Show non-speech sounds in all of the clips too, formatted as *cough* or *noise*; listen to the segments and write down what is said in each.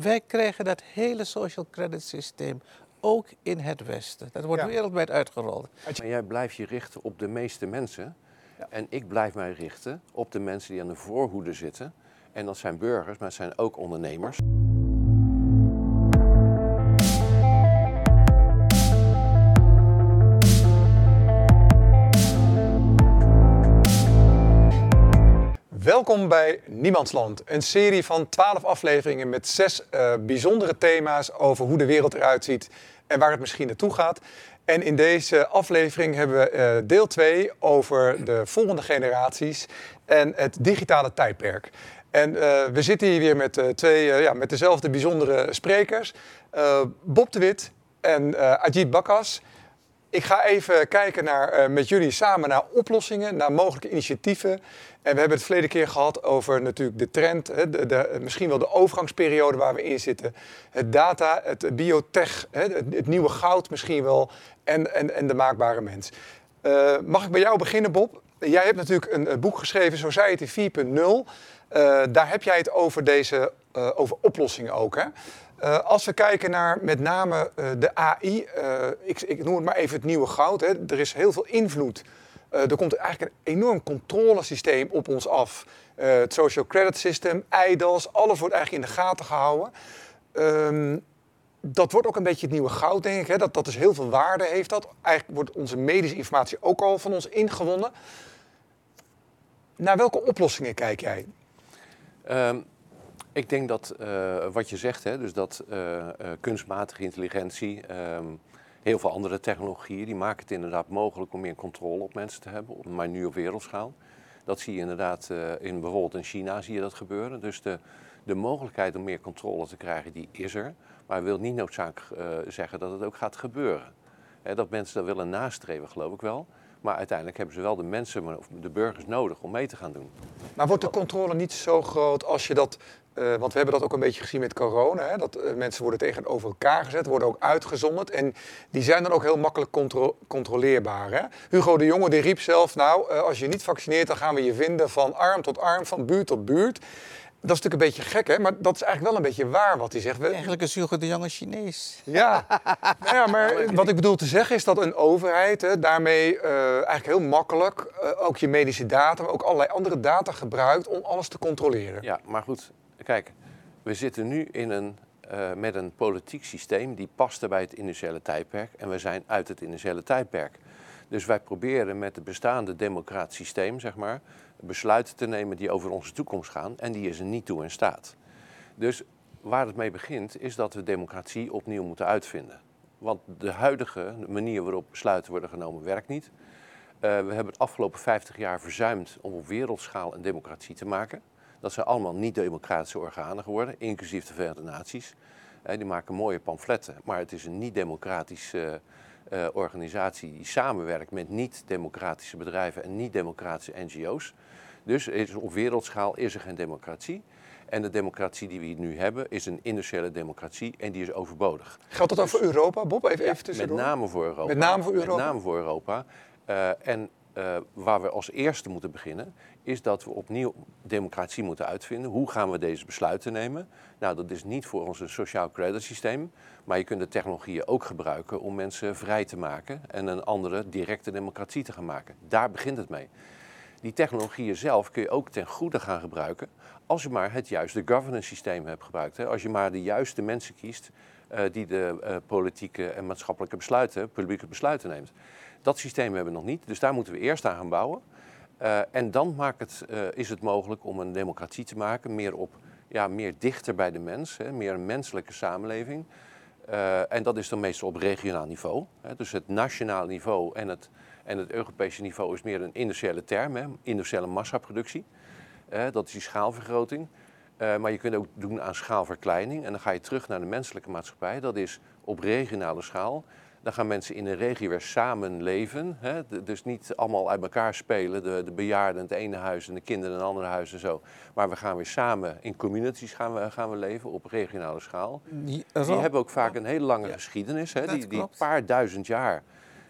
Wij krijgen dat hele social credit systeem ook in het Westen. Dat wordt Ja. wereldwijd uitgerold. Maar jij blijft je richten op de meeste mensen. En ik blijf mij richten op de mensen die aan de voorhoede zitten. En dat zijn burgers, maar het zijn ook ondernemers. Welkom bij Niemandsland, een serie van 12 afleveringen met zes eh, bijzondere thema's over hoe de wereld eruit ziet en waar het misschien naartoe gaat. En in deze aflevering hebben we eh, deel 2 over de volgende generaties en het digitale tijdperk. En eh, we zitten hier weer met, twee, ja, met dezelfde bijzondere sprekers, Bob de Wit en Ajit Bakkas. Ik ga even kijken naar, eh, met jullie samen naar oplossingen, naar mogelijke initiatieven. En we hebben het verleden keer gehad over natuurlijk de trend, hè, de, de, misschien wel de overgangsperiode waar we in zitten. Het data, het biotech, hè, het, nieuwe goud misschien wel en, en, en de maakbare mens. Eh, mag ik bij jou beginnen, Bob? Jij hebt natuurlijk een, boek geschreven, Society 4.0. Eh, daar heb jij het over deze over oplossingen ook. Hè? Eh, als we kijken naar met name eh, de AI, eh, ik, ik noem het maar even het nieuwe goud. Hè. Er is heel veel invloed. Er komt eigenlijk een enorm controlesysteem op ons af. Het social credit system, IDAS, alles wordt eigenlijk in de gaten gehouden. Ehm, dat wordt ook een beetje het nieuwe goud, denk ik. Hè. Dat, dat is heel veel waarde heeft dat. Eigenlijk wordt onze medische informatie ook al van ons ingewonnen. Naar welke oplossingen kijk jij? Ehm, ik denk dat eh, wat je zegt, hè, dus dat eh, eh, kunstmatige intelligentie, ehm, heel veel andere technologieën, die maken het inderdaad mogelijk om meer controle op mensen te hebben, maar nu op wereldschaal. Dat zie je inderdaad in bijvoorbeeld in China zie je dat gebeuren. Dus de, de mogelijkheid om meer controle te krijgen, die is er. Maar wil niet noodzakelijk zeggen dat het ook gaat gebeuren. Hè, dat mensen dat willen nastreven, geloof ik wel. Maar uiteindelijk hebben ze wel de mensen, of de burgers nodig om mee te gaan doen. Maar wordt de controle niet zo groot als je dat... eh, want we hebben dat ook een beetje gezien met corona. Hè, dat eh, mensen worden tegenover elkaar gezet, worden ook uitgezonderd. En die zijn dan ook heel makkelijk contro- controleerbaar. Hè? Hugo de Jonge die riep zelf... nou, eh, als je niet vaccineert, dan gaan we je vinden van arm tot arm, van buurt tot buurt. Dat is natuurlijk een beetje gek, hè? maar dat is eigenlijk wel een beetje waar wat hij zegt. We- Eigenlijk is Hugo de Jonge Chinees. Ja, nou ja maar wat ik bedoel te zeggen is dat een overheid hè, daarmee eh, eigenlijk heel makkelijk eh, ook je medische data, maar ook allerlei andere data gebruikt om alles te controleren. Ja, maar goed, kijk, we zitten nu in een, eh, met een politiek systeem die paste bij het initiële tijdperk en we zijn uit het initiële tijdperk. Dus wij proberen met het bestaande democratisch systeem, zeg maar, besluiten te nemen die over onze toekomst gaan en die is er niet toe in staat. Dus waar het mee begint is dat we democratie opnieuw moeten uitvinden. Want de huidige manier waarop besluiten worden genomen werkt niet. Eh, we hebben het afgelopen 50 jaar verzuimd om op wereldschaal een democratie te maken. Dat zijn allemaal niet-democratische organen geworden, inclusief de Verenigde Naties. Eh, die maken mooie pamfletten, maar het is een niet-democratische eh, organisatie die samenwerkt met niet-democratische bedrijven en niet-democratische NGO's. Dus is, op wereldschaal is er geen democratie. En de democratie die we hier nu hebben is een industriële democratie en die is overbodig. Geldt dat ook voor Europa, Bob? Even, even Met tussendoor. name voor Europa. Met name voor Europa? Met name voor Europa. Eh, en eh, waar we als eerste moeten beginnen, is dat we opnieuw democratie moeten uitvinden. Hoe gaan we deze besluiten nemen? Nou, dat is niet voor ons een sociaal credit systeem, maar je kunt de technologieën ook gebruiken om mensen vrij te maken en een andere directe democratie te gaan maken. Daar begint het mee. Die technologieën zelf kun je ook ten goede gaan gebruiken als je maar het juiste governance systeem hebt gebruikt. Als je maar de juiste mensen kiest eh, die de eh, politieke en maatschappelijke besluiten, publieke besluiten neemt. Dat systeem hebben we nog niet, dus daar moeten we eerst aan gaan bouwen. Eh, en dan het, eh, is het mogelijk om een democratie te maken, meer, op, ja, meer dichter bij de mens, meer een menselijke samenleving. Eh, en dat is dan meestal op regionaal niveau. Hè. Dus het nationale niveau en het, en het Europese niveau is meer een industriële term, hè, industriële massaproductie. Dat is die schaalvergroting. Maar je kunt ook doen aan schaalverkleining. En dan ga je terug naar de menselijke maatschappij. Dat is op regionale schaal. Dan gaan mensen in een regio weer samenleven. Hè? D- Dus niet allemaal uit elkaar spelen. De, de bejaarden in het ene huis en de kinderen in een andere huis en zo. Maar we gaan weer samen in communities gaan we, gaan we leven op regionale schaal. Die, Die hebben ook vaak een hele lange geschiedenis. Hè? Die, die paar duizend jaar.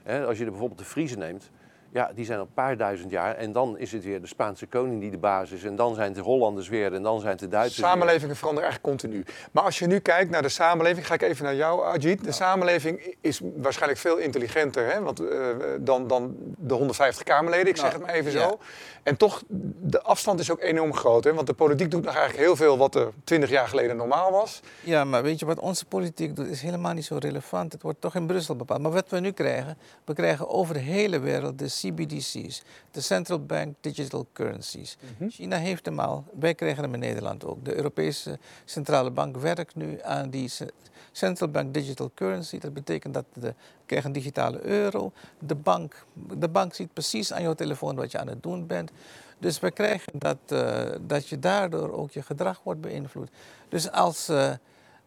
Hè? Als je bijvoorbeeld de Friese neemt. Ja, die zijn al een paar duizend jaar. En dan is het weer de Spaanse koning die de baas is. En dan zijn het de Hollanders weer. En dan zijn het de Duitsers weer. Samenlevingen veranderen eigenlijk continu. Maar als je nu kijkt naar de samenleving, ga ik even naar jou, Ajit. De samenleving is waarschijnlijk veel intelligenter hè? Want, eh, dan, dan de 150 Kamerleden, ik zeg Nou, het maar even ja. zo. En toch, de afstand is ook enorm groot. Hè? Want de politiek doet nog eigenlijk heel veel wat er 20 jaar geleden normaal was. Ja, maar weet je wat onze politiek doet, is helemaal niet zo relevant. Het wordt toch in Brussel bepaald. Maar wat we nu krijgen, we krijgen over de hele wereld de CBDC's, de Central Bank Digital Currencies. China heeft hem al, wij krijgen hem in Nederland ook. De Europese Centrale Bank werkt nu aan die ce- Central Bank Digital Currency. Dat betekent dat we krijgen een digitale euro. De bank, de bank ziet precies aan jouw telefoon wat je aan het doen bent. Dus we krijgen dat, eh, dat je daardoor ook je gedrag wordt beïnvloed. Dus als... eh, eh,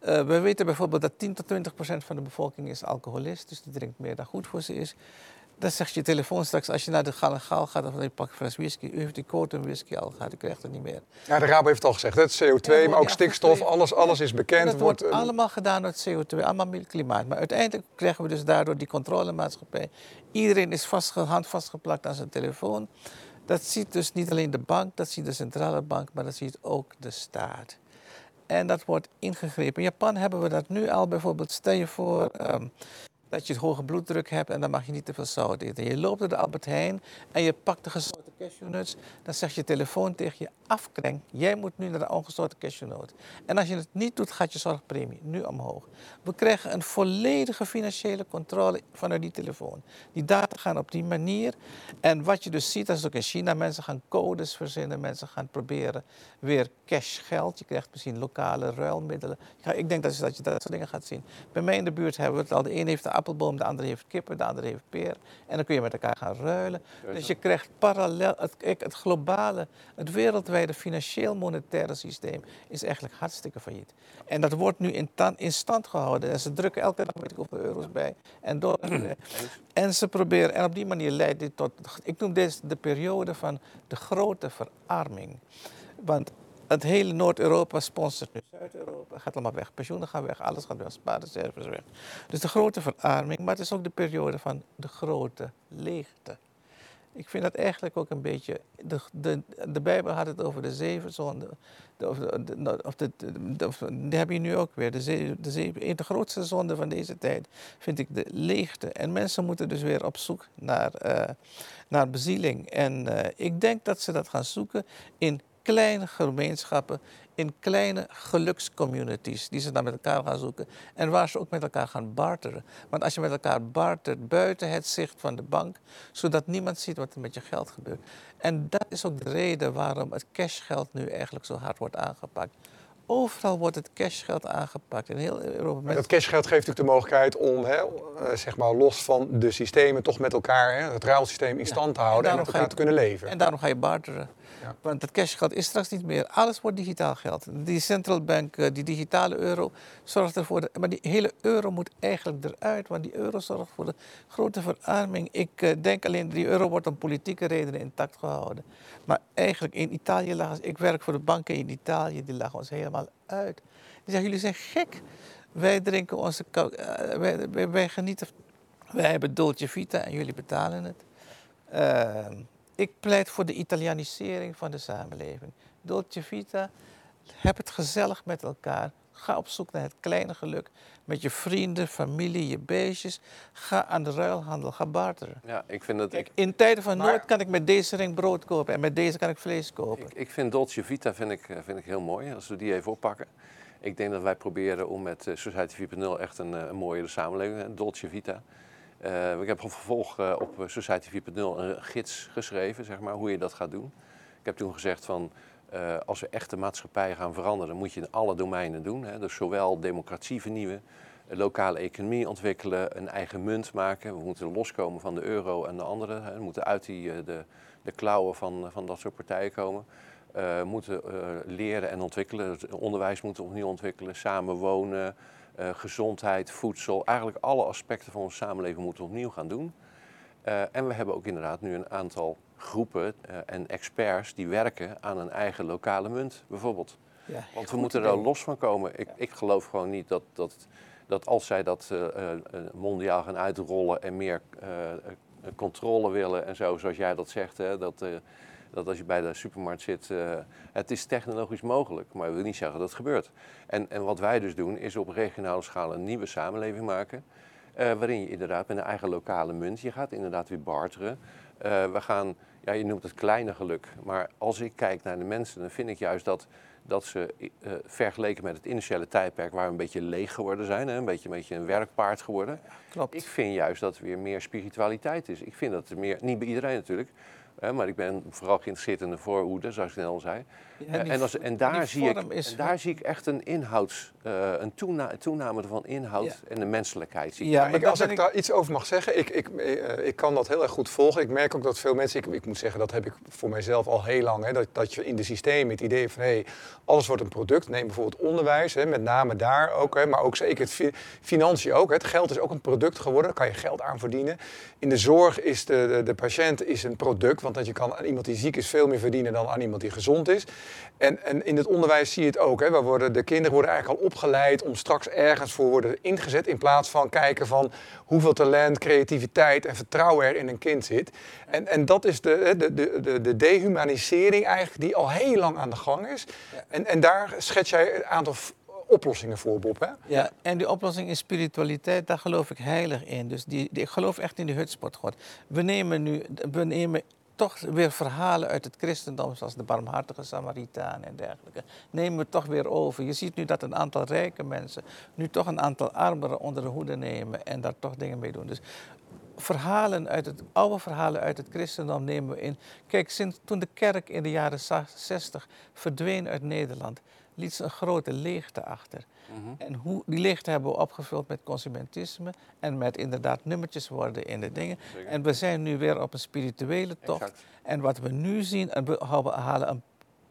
we weten bijvoorbeeld dat 10 tot 20 procent van de bevolking is alcoholist, dus die drinkt meer dan goed voor ze is. Dan zegt je telefoon straks, als je naar de Gal en Gaal gaat of je pakt een fles whisky, u heeft die quotum whisky al gehad, u krijgt het niet meer. Ja, de Rabo heeft het al gezegd, het CO2, Ja, wordt maar ook stikstof, alles, alles is En bekend. dat wordt eh, allemaal gedaan door het CO2, allemaal met klimaat. Maar uiteindelijk krijgen we dus daardoor die controlemaatschappij. Iedereen is vastge, handvast geplakt aan zijn telefoon. Dat ziet dus niet alleen de bank, dat ziet de centrale bank, maar dat ziet ook de staat. En dat wordt ingegrepen. In Japan hebben we dat nu al bijvoorbeeld. Stel je voor ehm, dat je hoge bloeddruk hebt en dan mag je niet te veel zout eten. Je loopt door de Albert Heijn en je pakt de gezouten cashewnuts. Dan zegt je telefoon tegen je afkreng. Jij moet nu naar de ongezouten cashewnut. En als je het niet doet, gaat je zorgpremie nu omhoog. We krijgen een volledige financiële controle vanuit die telefoon. Die data gaan op die manier. En wat je dus ziet, dat is ook in China. Mensen gaan codes verzinnen. Mensen gaan proberen weer cash geld. Je krijgt misschien lokale ruilmiddelen. Ik denk dat je, dat soort dingen gaat zien. Bij mij in de buurt hebben we het al. De een heeft een appelboom, de andere heeft kippen, de andere heeft peer. En dan kun je met elkaar gaan ruilen. Dus je krijgt parallel, het, het globale, het wereldwijde financieel-monetaire systeem is eigenlijk hartstikke failliet. En dat wordt nu in, tan- in stand gehouden. En ze drukken elke dag weet ik hoeveel euro's bij. En, door, *clears throat* en ze proberen, en op die manier leidt dit tot, ik noem dit de periode van de grote verarming. Want het hele Noord-Europa sponsort nu Zuid-Europa. Gaat allemaal weg. Pensioenen gaan weg. Alles gaat weg. Spaarreserves weg. Dus de grote verarming. Maar het is ook de periode van de grote leegte. Ik vind dat eigenlijk ook een beetje. De, de, de Bijbel had het over de zeven zonden. De, of of die heb je nu ook weer. De, zeven, de, zeven, de grootste zonde van deze tijd vind ik de leegte. En mensen moeten dus weer op zoek naar, eh, naar bezieling. En eh, ik denk dat ze dat gaan zoeken in kleine gemeenschappen, in kleine gelukscommunities die ze dan met elkaar gaan zoeken en waar ze ook met elkaar gaan barteren. Want als je met elkaar bartert buiten het zicht van de bank, zodat niemand ziet wat er met je geld gebeurt. En dat is ook de reden waarom het cashgeld nu eigenlijk zo hard wordt aangepakt. Overal wordt het cashgeld aangepakt in heel Europa. Maar dat cashgeld geeft natuurlijk de mogelijkheid om, hè, eh, zeg maar, los van de systemen, toch met elkaar hè, het ruilsysteem in stand te en houden en, daarom met ga elkaar je- te kunnen leven. En daarom ga je barteren. Want het cashgeld is straks niet meer. Alles wordt digitaal geld. Die central bank, eh, die digitale euro, zorgt ervoor. Dat, maar die hele euro moet eigenlijk eruit. Want die euro zorgt voor de grote verarming. Ik eh, denk alleen, die euro wordt om politieke redenen intact gehouden. Maar eigenlijk in Italië lagen Ik werk voor de banken in Italië, die lagen ons helemaal uit. Die zeggen, jullie zijn gek. Wij drinken onze... eh, wij, wij, genieten... Wij hebben Dolce Vita en jullie betalen het. Ehm, ik pleit voor de Italianisering van de samenleving. Dolce Vita, heb het gezellig met elkaar. Ga op zoek naar het kleine geluk met je vrienden, familie, je beestjes. Ga aan de ruilhandel, ga barteren. Ja, ik vind dat... Ik, in tijden van Maar- nood kan ik met deze ring brood kopen en met deze kan ik vlees kopen. ik, ik vind Dolce Vita vind ik, eh, vind ik heel mooi, als we die even oppakken. Ik denk dat wij proberen om met eh, Society 4.0 echt een, eh, een mooiere samenleving, Dolce Vita. Eh, ik heb vervolg eh, op eh, Society 4.0 een gids geschreven, zeg maar, hoe je dat gaat doen. Ik heb toen gezegd van, als we echt de maatschappij gaan veranderen, moet je in alle domeinen doen. Hè. Dus zowel democratie vernieuwen, lokale economie ontwikkelen, een eigen munt maken. We moeten loskomen van de euro en de andere. Hè. We moeten uit die, de, de klauwen van, van dat soort partijen komen. Eh, moeten leren en ontwikkelen. Onderwijs moeten opnieuw ontwikkelen, samen eh, gezondheid, voedsel. Eigenlijk alle aspecten van onze samenleving moeten we opnieuw gaan doen. Eh, en we hebben ook inderdaad nu een aantal groepen eh, en experts die werken aan een eigen lokale munt, bijvoorbeeld. Ja, Want we moeten er los van komen. Ik, ik geloof gewoon niet dat, dat, dat als zij dat mondiaal gaan uitrollen en meer controle willen en zo, zoals jij dat zegt. Hè, dat, dat als je bij de supermarkt zit, uh, het is technologisch mogelijk, maar dat wil niet zeggen dat het gebeurt. En, en wat wij dus doen, is op regionale schaal een nieuwe samenleving maken. Uh, waarin je inderdaad met een eigen lokale munt, je gaat inderdaad weer barteren. Uh, we gaan, ja, je noemt het kleine geluk, maar als ik kijk naar de mensen, dan vind ik juist dat dat ze uh, vergeleken met het initiële tijdperk, waar we een beetje leeg geworden zijn, hè, een, beetje, een beetje een werkpaard geworden. Klopt. Ik vind juist dat er weer meer spiritualiteit is. Ik vind dat er meer, niet bij iedereen natuurlijk, maar ik ben vooral geïnteresseerd in de voorhoede, zoals ik net al zei. Ja, die en, als, en, daar zie ik, is... en daar zie ik echt een inhouds, uh, een toena toename van inhoud ja. en de menselijkheid. Zie ik. Ja, ik, als ik, ik, daar iets over mag zeggen, ik, ik, uh, ik kan dat heel erg goed volgen. Ik merk ook dat veel mensen, ik, ik moet zeggen, dat heb ik voor mijzelf al heel lang, hè, dat, dat je in de systemen het idee van, hé, hey, alles wordt een product. Neem bijvoorbeeld onderwijs, hè, met name daar ook, hè, maar ook zeker het fi financiën ook. Hè. Het geld is ook een product geworden, daar kan je geld aan verdienen. In de zorg is de, de, de patiënt is een product, want dat je kan aan iemand die ziek is veel meer verdienen dan aan iemand die gezond is. En, en in het onderwijs zie je het ook. Hè. We worden, de kinderen worden eigenlijk al opgeleid om straks ergens voor worden ingezet. In plaats van kijken van hoeveel talent, creativiteit en vertrouwen er in een kind zit. En, en dat is de, de, de, de dehumanisering eigenlijk die al heel lang aan de gang is. Ja. En, en daar schets jij een aantal oplossingen voor, Bob. Hè? Ja, en die oplossing is spiritualiteit, daar geloof ik heilig in. Dus die, die, ik geloof echt in de hutspot God. We nemen nu, we nemen toch weer verhalen uit het christendom, zoals de barmhartige Samaritaan en dergelijke, nemen we toch weer over. Je ziet nu dat een aantal rijke mensen nu toch een aantal armeren onder de hoede nemen en daar toch dingen mee doen. Dus verhalen uit het oude verhalen uit het christendom nemen we in. Kijk, sinds toen de kerk in de jaren 60 verdween uit Nederland, liet ze een grote leegte achter. -hmm. En hoe, die leegte hebben we opgevuld met consumentisme en met inderdaad nummertjes worden in de dingen. Zeker. En we zijn nu weer op een spirituele tocht. Exact. En wat we nu zien, we halen een,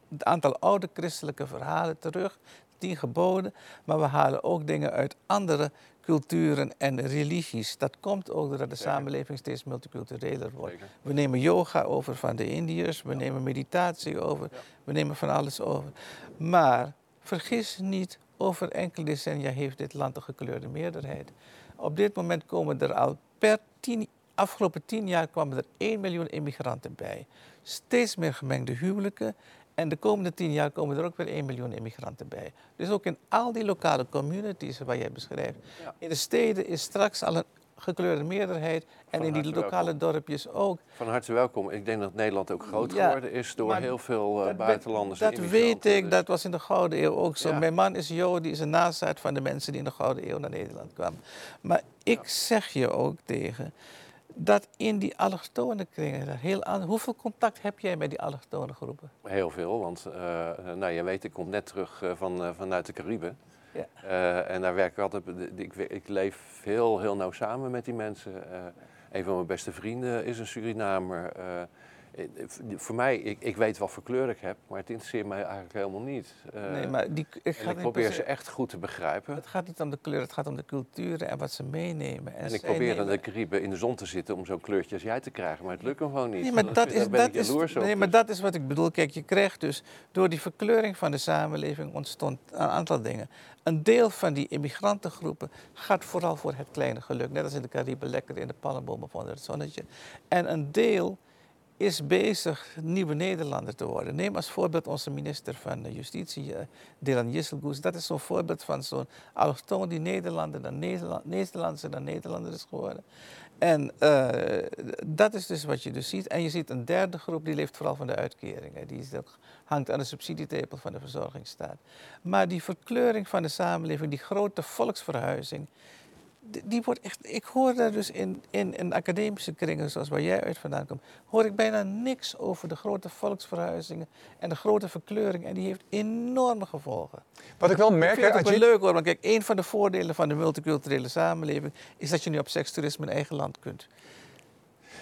het aantal oude christelijke verhalen terug, tien geboden, maar we halen ook dingen uit andere culturen en religies. Dat komt ook doordat de Zeker. samenleving steeds multicultureler wordt. Zeker. We nemen yoga over van de Indiërs, we ja. nemen meditatie over, ja. we nemen van alles over. Maar vergis niet, over enkele decennia heeft dit land een gekleurde meerderheid. Op dit moment komen er al per tien, afgelopen tien jaar kwamen er 1 miljoen immigranten bij. Steeds meer gemengde huwelijken. En de komende tien jaar komen er ook weer 1 miljoen immigranten bij. Dus ook in al die lokale communities waar jij beschrijft. Ja. In de steden is straks al een gekleurde meerderheid. En Van in die lokale welkom. dorpjes ook. Van harte welkom. Ik denk dat Nederland ook groot ja, geworden is door heel veel uh, buitenlanders. Dat weet ik, dat was in de Gouden Eeuw ook zo. Ja. Mijn man is Jood, die is een nazaat van de mensen die in de Gouden Eeuw naar Nederland kwamen. Maar ik ja. zeg je ook tegen dat in die allochtone kringen, heel aan, hoeveel contact heb jij met die allochtone groepen? Heel veel, want uh, nou, je weet, ik kom net terug uh, van, uh, vanuit de Cariben. Uh, en daar werk ik altijd, ik, ik, leef heel, heel nauw samen met die mensen. Uh, een van mijn beste vrienden is een Surinamer. Uh, voor mij, ik, ik, weet wat voor kleur ik heb, maar het interesseert mij eigenlijk helemaal niet. nee, maar die, ik, en ik probeer ze echt goed te begrijpen. Het gaat niet om de kleur, het gaat om de culturen en wat ze meenemen. En, en ik probeer in de Cariben in de zon te zitten om zo'n kleurtje als jij te krijgen, maar het lukt me gewoon niet. Nee, maar *laughs* dat, dat is, dat is, nee, maar dat is wat ik bedoel. Kijk, je krijgt dus door die verkleuring van de samenleving ontstond een aantal dingen. Een deel van die immigrantengroepen gaat vooral voor het kleine geluk. Net als in de Cariben, lekker in de palmboom of onder het zonnetje. En een deel is bezig nieuwe Nederlander te worden. Neem als voorbeeld onze minister van Justitie, Dylan Jisselgoes. Dat is zo'n voorbeeld van zo'n allochtoon die Nederlander dan Nederland, Nederlandse dan Nederlander is geworden. En uh, dat is dus wat je dus ziet. En je ziet een derde groep, die leeft vooral van de uitkeringen. Die hangt aan de subsidietepel van de verzorgingsstaat. Maar die verkleuring van de samenleving, die grote volksverhuizing, die, wordt echt. Ik hoor daar dus in, in, in academische kringen, zoals waar jij uit vandaan komt, hoor ik bijna niks over de grote volksverhuizingen en de grote verkleuring. En die heeft enorme gevolgen. Wat ik wel merk. Ik vind het wel leuk hoor, want kijk, een van de voordelen van de multiculturele samenleving is dat je nu op sekstoerisme in eigen land kunt.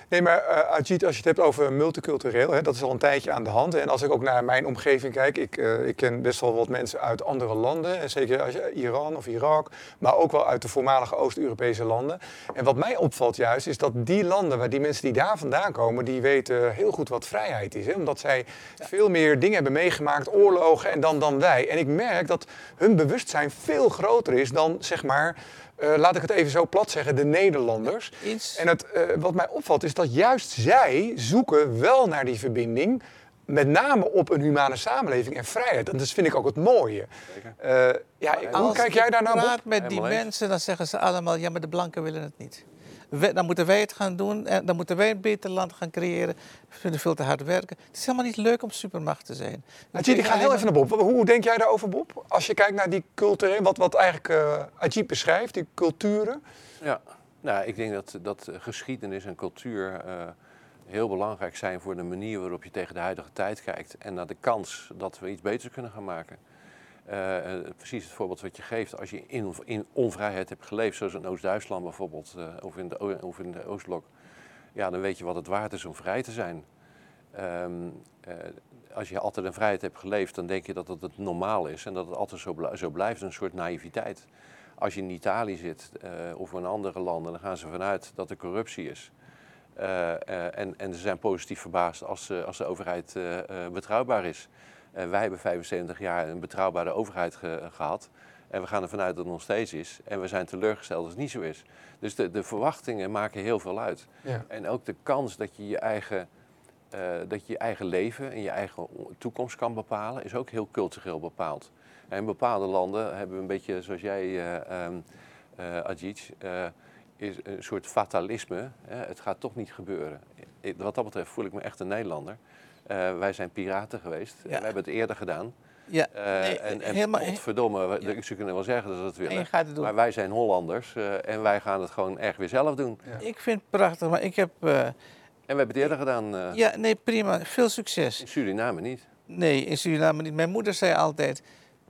Nee, maar uh, Ajit, als je het hebt over multicultureel, hè, dat is al een tijdje aan de hand. En als ik ook naar mijn omgeving kijk, ik, uh, ik ken best wel wat mensen uit andere landen. En zeker als je, Iran of Irak, maar ook wel uit de voormalige Oost-Europese landen. En wat mij opvalt juist, is dat die landen, waar die mensen die daar vandaan komen, die weten heel goed wat vrijheid is. Hè? Omdat zij ja. veel meer dingen hebben meegemaakt, oorlogen en dan, dan wij. En ik merk dat hun bewustzijn veel groter is dan, zeg maar... Uh, laat ik het even zo plat zeggen, de Nederlanders. Iets. En het, uh, wat mij opvalt is dat juist zij zoeken wel naar die verbinding. Met name op een humane samenleving en vrijheid. En dat vind ik ook het mooie. Uh, ja, hoe Als kijk jij daar nou op? praat met die mensen, dan zeggen ze allemaal... ja, maar de blanken willen het niet. We- dan moeten wij het gaan doen en dan moeten wij een beter land gaan creëren. We vinden veel te hard werken. Het is helemaal niet leuk om supermacht te zijn. Ajit, ik ga heel even naar Bob. Hoe denk jij daarover, Bob? Als je kijkt naar die culturele, wat, wat eigenlijk eh Ajit beschrijft, die culturen. Ja, nou, ik denk dat, dat geschiedenis en cultuur eh, heel belangrijk zijn voor de manier waarop je tegen de huidige tijd kijkt en naar de kans dat we iets beters kunnen gaan maken. Eh, eh, precies het voorbeeld wat je geeft, als je in, in onvrijheid hebt geleefd, zoals in Oost-Duitsland bijvoorbeeld, eh, of, in de, of in de Oostblok, ja, dan weet je wat het waard is om vrij te zijn. Ehm, eh, als je altijd in vrijheid hebt geleefd, dan denk je dat het het normaal is en dat het altijd zo, zo blijft, een soort naïviteit. Als je in Italië zit of in andere landen, dan gaan ze vanuit dat er corruptie is. En, en ze zijn positief verbaasd als, als de overheid betrouwbaar is. Wij hebben 75 jaar een betrouwbare overheid ge- gehad. En we gaan ervan uit dat het nog steeds is. En we zijn teleurgesteld als het niet zo is. Dus de, de verwachtingen maken heel veel uit. Ja. En ook de kans dat je je eigen, eh, dat je, je eigen leven en je eigen toekomst kan bepalen, is ook heel cultureel bepaald. En in bepaalde landen hebben we een beetje, zoals jij, eh, Ajit, is een soort fatalisme. Hè? Het gaat toch niet gebeuren. Ik- Wat dat betreft voel ik me echt een Nederlander. Eh, wij zijn piraten geweest. Ja. We hebben het eerder gedaan. Ja, Eh, nee, en en helemaal- godverdomme, we- ze kunnen wel zeggen dat ze het en je willen. gaat het doen. Maar wij zijn Hollanders eh, en wij gaan het gewoon echt weer zelf doen. Ik vind het prachtig, maar ik heb... eh, En we hebben het eerder gedaan. eh, ja, nee, prima. Veel succes. In Suriname niet. Nee, in Suriname niet. Mijn moeder zei altijd...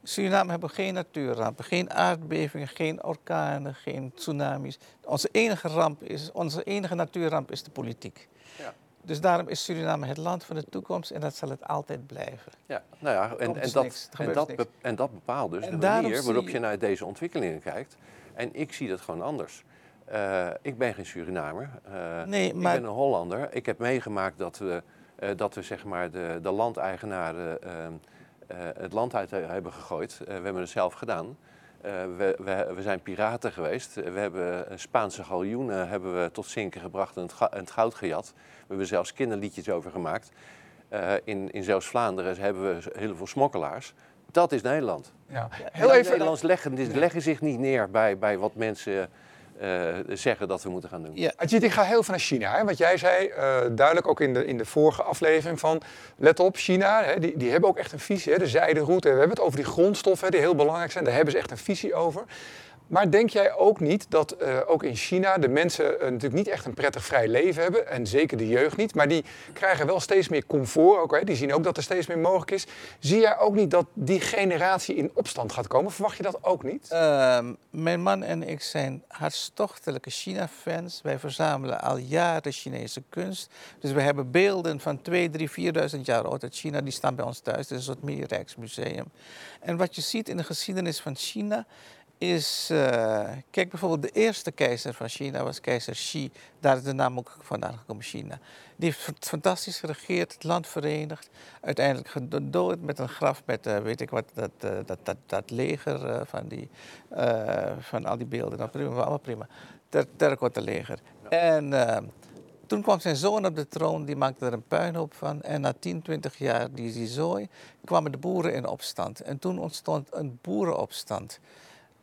Suriname hebben geen natuurrampen, geen aardbevingen, geen orkanen, geen tsunamis. Onze enige ramp is, onze enige natuurramp is de politiek. Dus daarom is Suriname het land van de toekomst en dat zal het altijd blijven. Ja, nou ja, en, en, dus dat, niks, en, dat, be- en dat bepaalt dus de manier waarop je- je naar deze ontwikkelingen kijkt. En ik zie dat gewoon anders. Eh, ik ben geen Surinamer. Eh, Nee, Ik maar- ben een Hollander. Ik heb meegemaakt dat we, eh, dat we zeg maar de, de landeigenaren ehm, eh, het land uit hebben gegooid. We hebben het zelf gedaan. We, we, we zijn piraten geweest. We hebben Spaanse galjoenen hebben we tot zinken gebracht en het, en het goud gejat. We hebben zelfs kinderliedjes over gemaakt. Eh, in, in zelfs Vlaanderen hebben we heel veel smokkelaars. Dat is Nederland. Ja. Heel even, Nederlands leggen, leggen zich niet neer bij, bij wat mensen eh, zeggen dat we moeten gaan doen. Ja, Ajit, ik ga heel even naar China. Hè? Want jij zei eh, duidelijk ook in de, in de vorige aflevering van... let op, China, hè, die, die hebben ook echt een visie. Hè? De zijderoute, we hebben het over die grondstoffen hè, die heel belangrijk zijn. Daar hebben ze echt een visie over. Maar denk jij ook niet dat eh, ook in China de mensen eh, natuurlijk niet echt een prettig vrij leven hebben? En zeker de jeugd niet. Maar die krijgen wel steeds meer comfort. Ook, hè? Die zien ook dat er steeds meer mogelijk is. Zie jij ook niet dat die generatie in opstand gaat komen? Verwacht je dat ook niet? Ehm, mijn man en ik zijn hartstochtelijke China-fans. Wij verzamelen al jaren Chinese kunst. Dus we hebben beelden van 2, 3, 4.000 jaar oud uit China. Die staan bij ons thuis. Dit is een soort mini-rijksmuseum. En wat je ziet in de geschiedenis van China is... eh, kijk, bijvoorbeeld de eerste keizer van China was keizer Xi. Daar is de naam ook vandaan gekomen, China. Die heeft fantastisch geregeerd, het land verenigd. Uiteindelijk gedood met een graf met, eh, weet ik wat, dat, eh, dat, dat, dat leger van, die, van al die beelden. Nou, prima, allemaal prima. Ter, terracotta leger. En toen kwam zijn zoon op de troon, die maakte er een puinhoop van. En na 10, 20 jaar die, die zooi, kwamen de boeren in opstand. En toen ontstond een boerenopstand.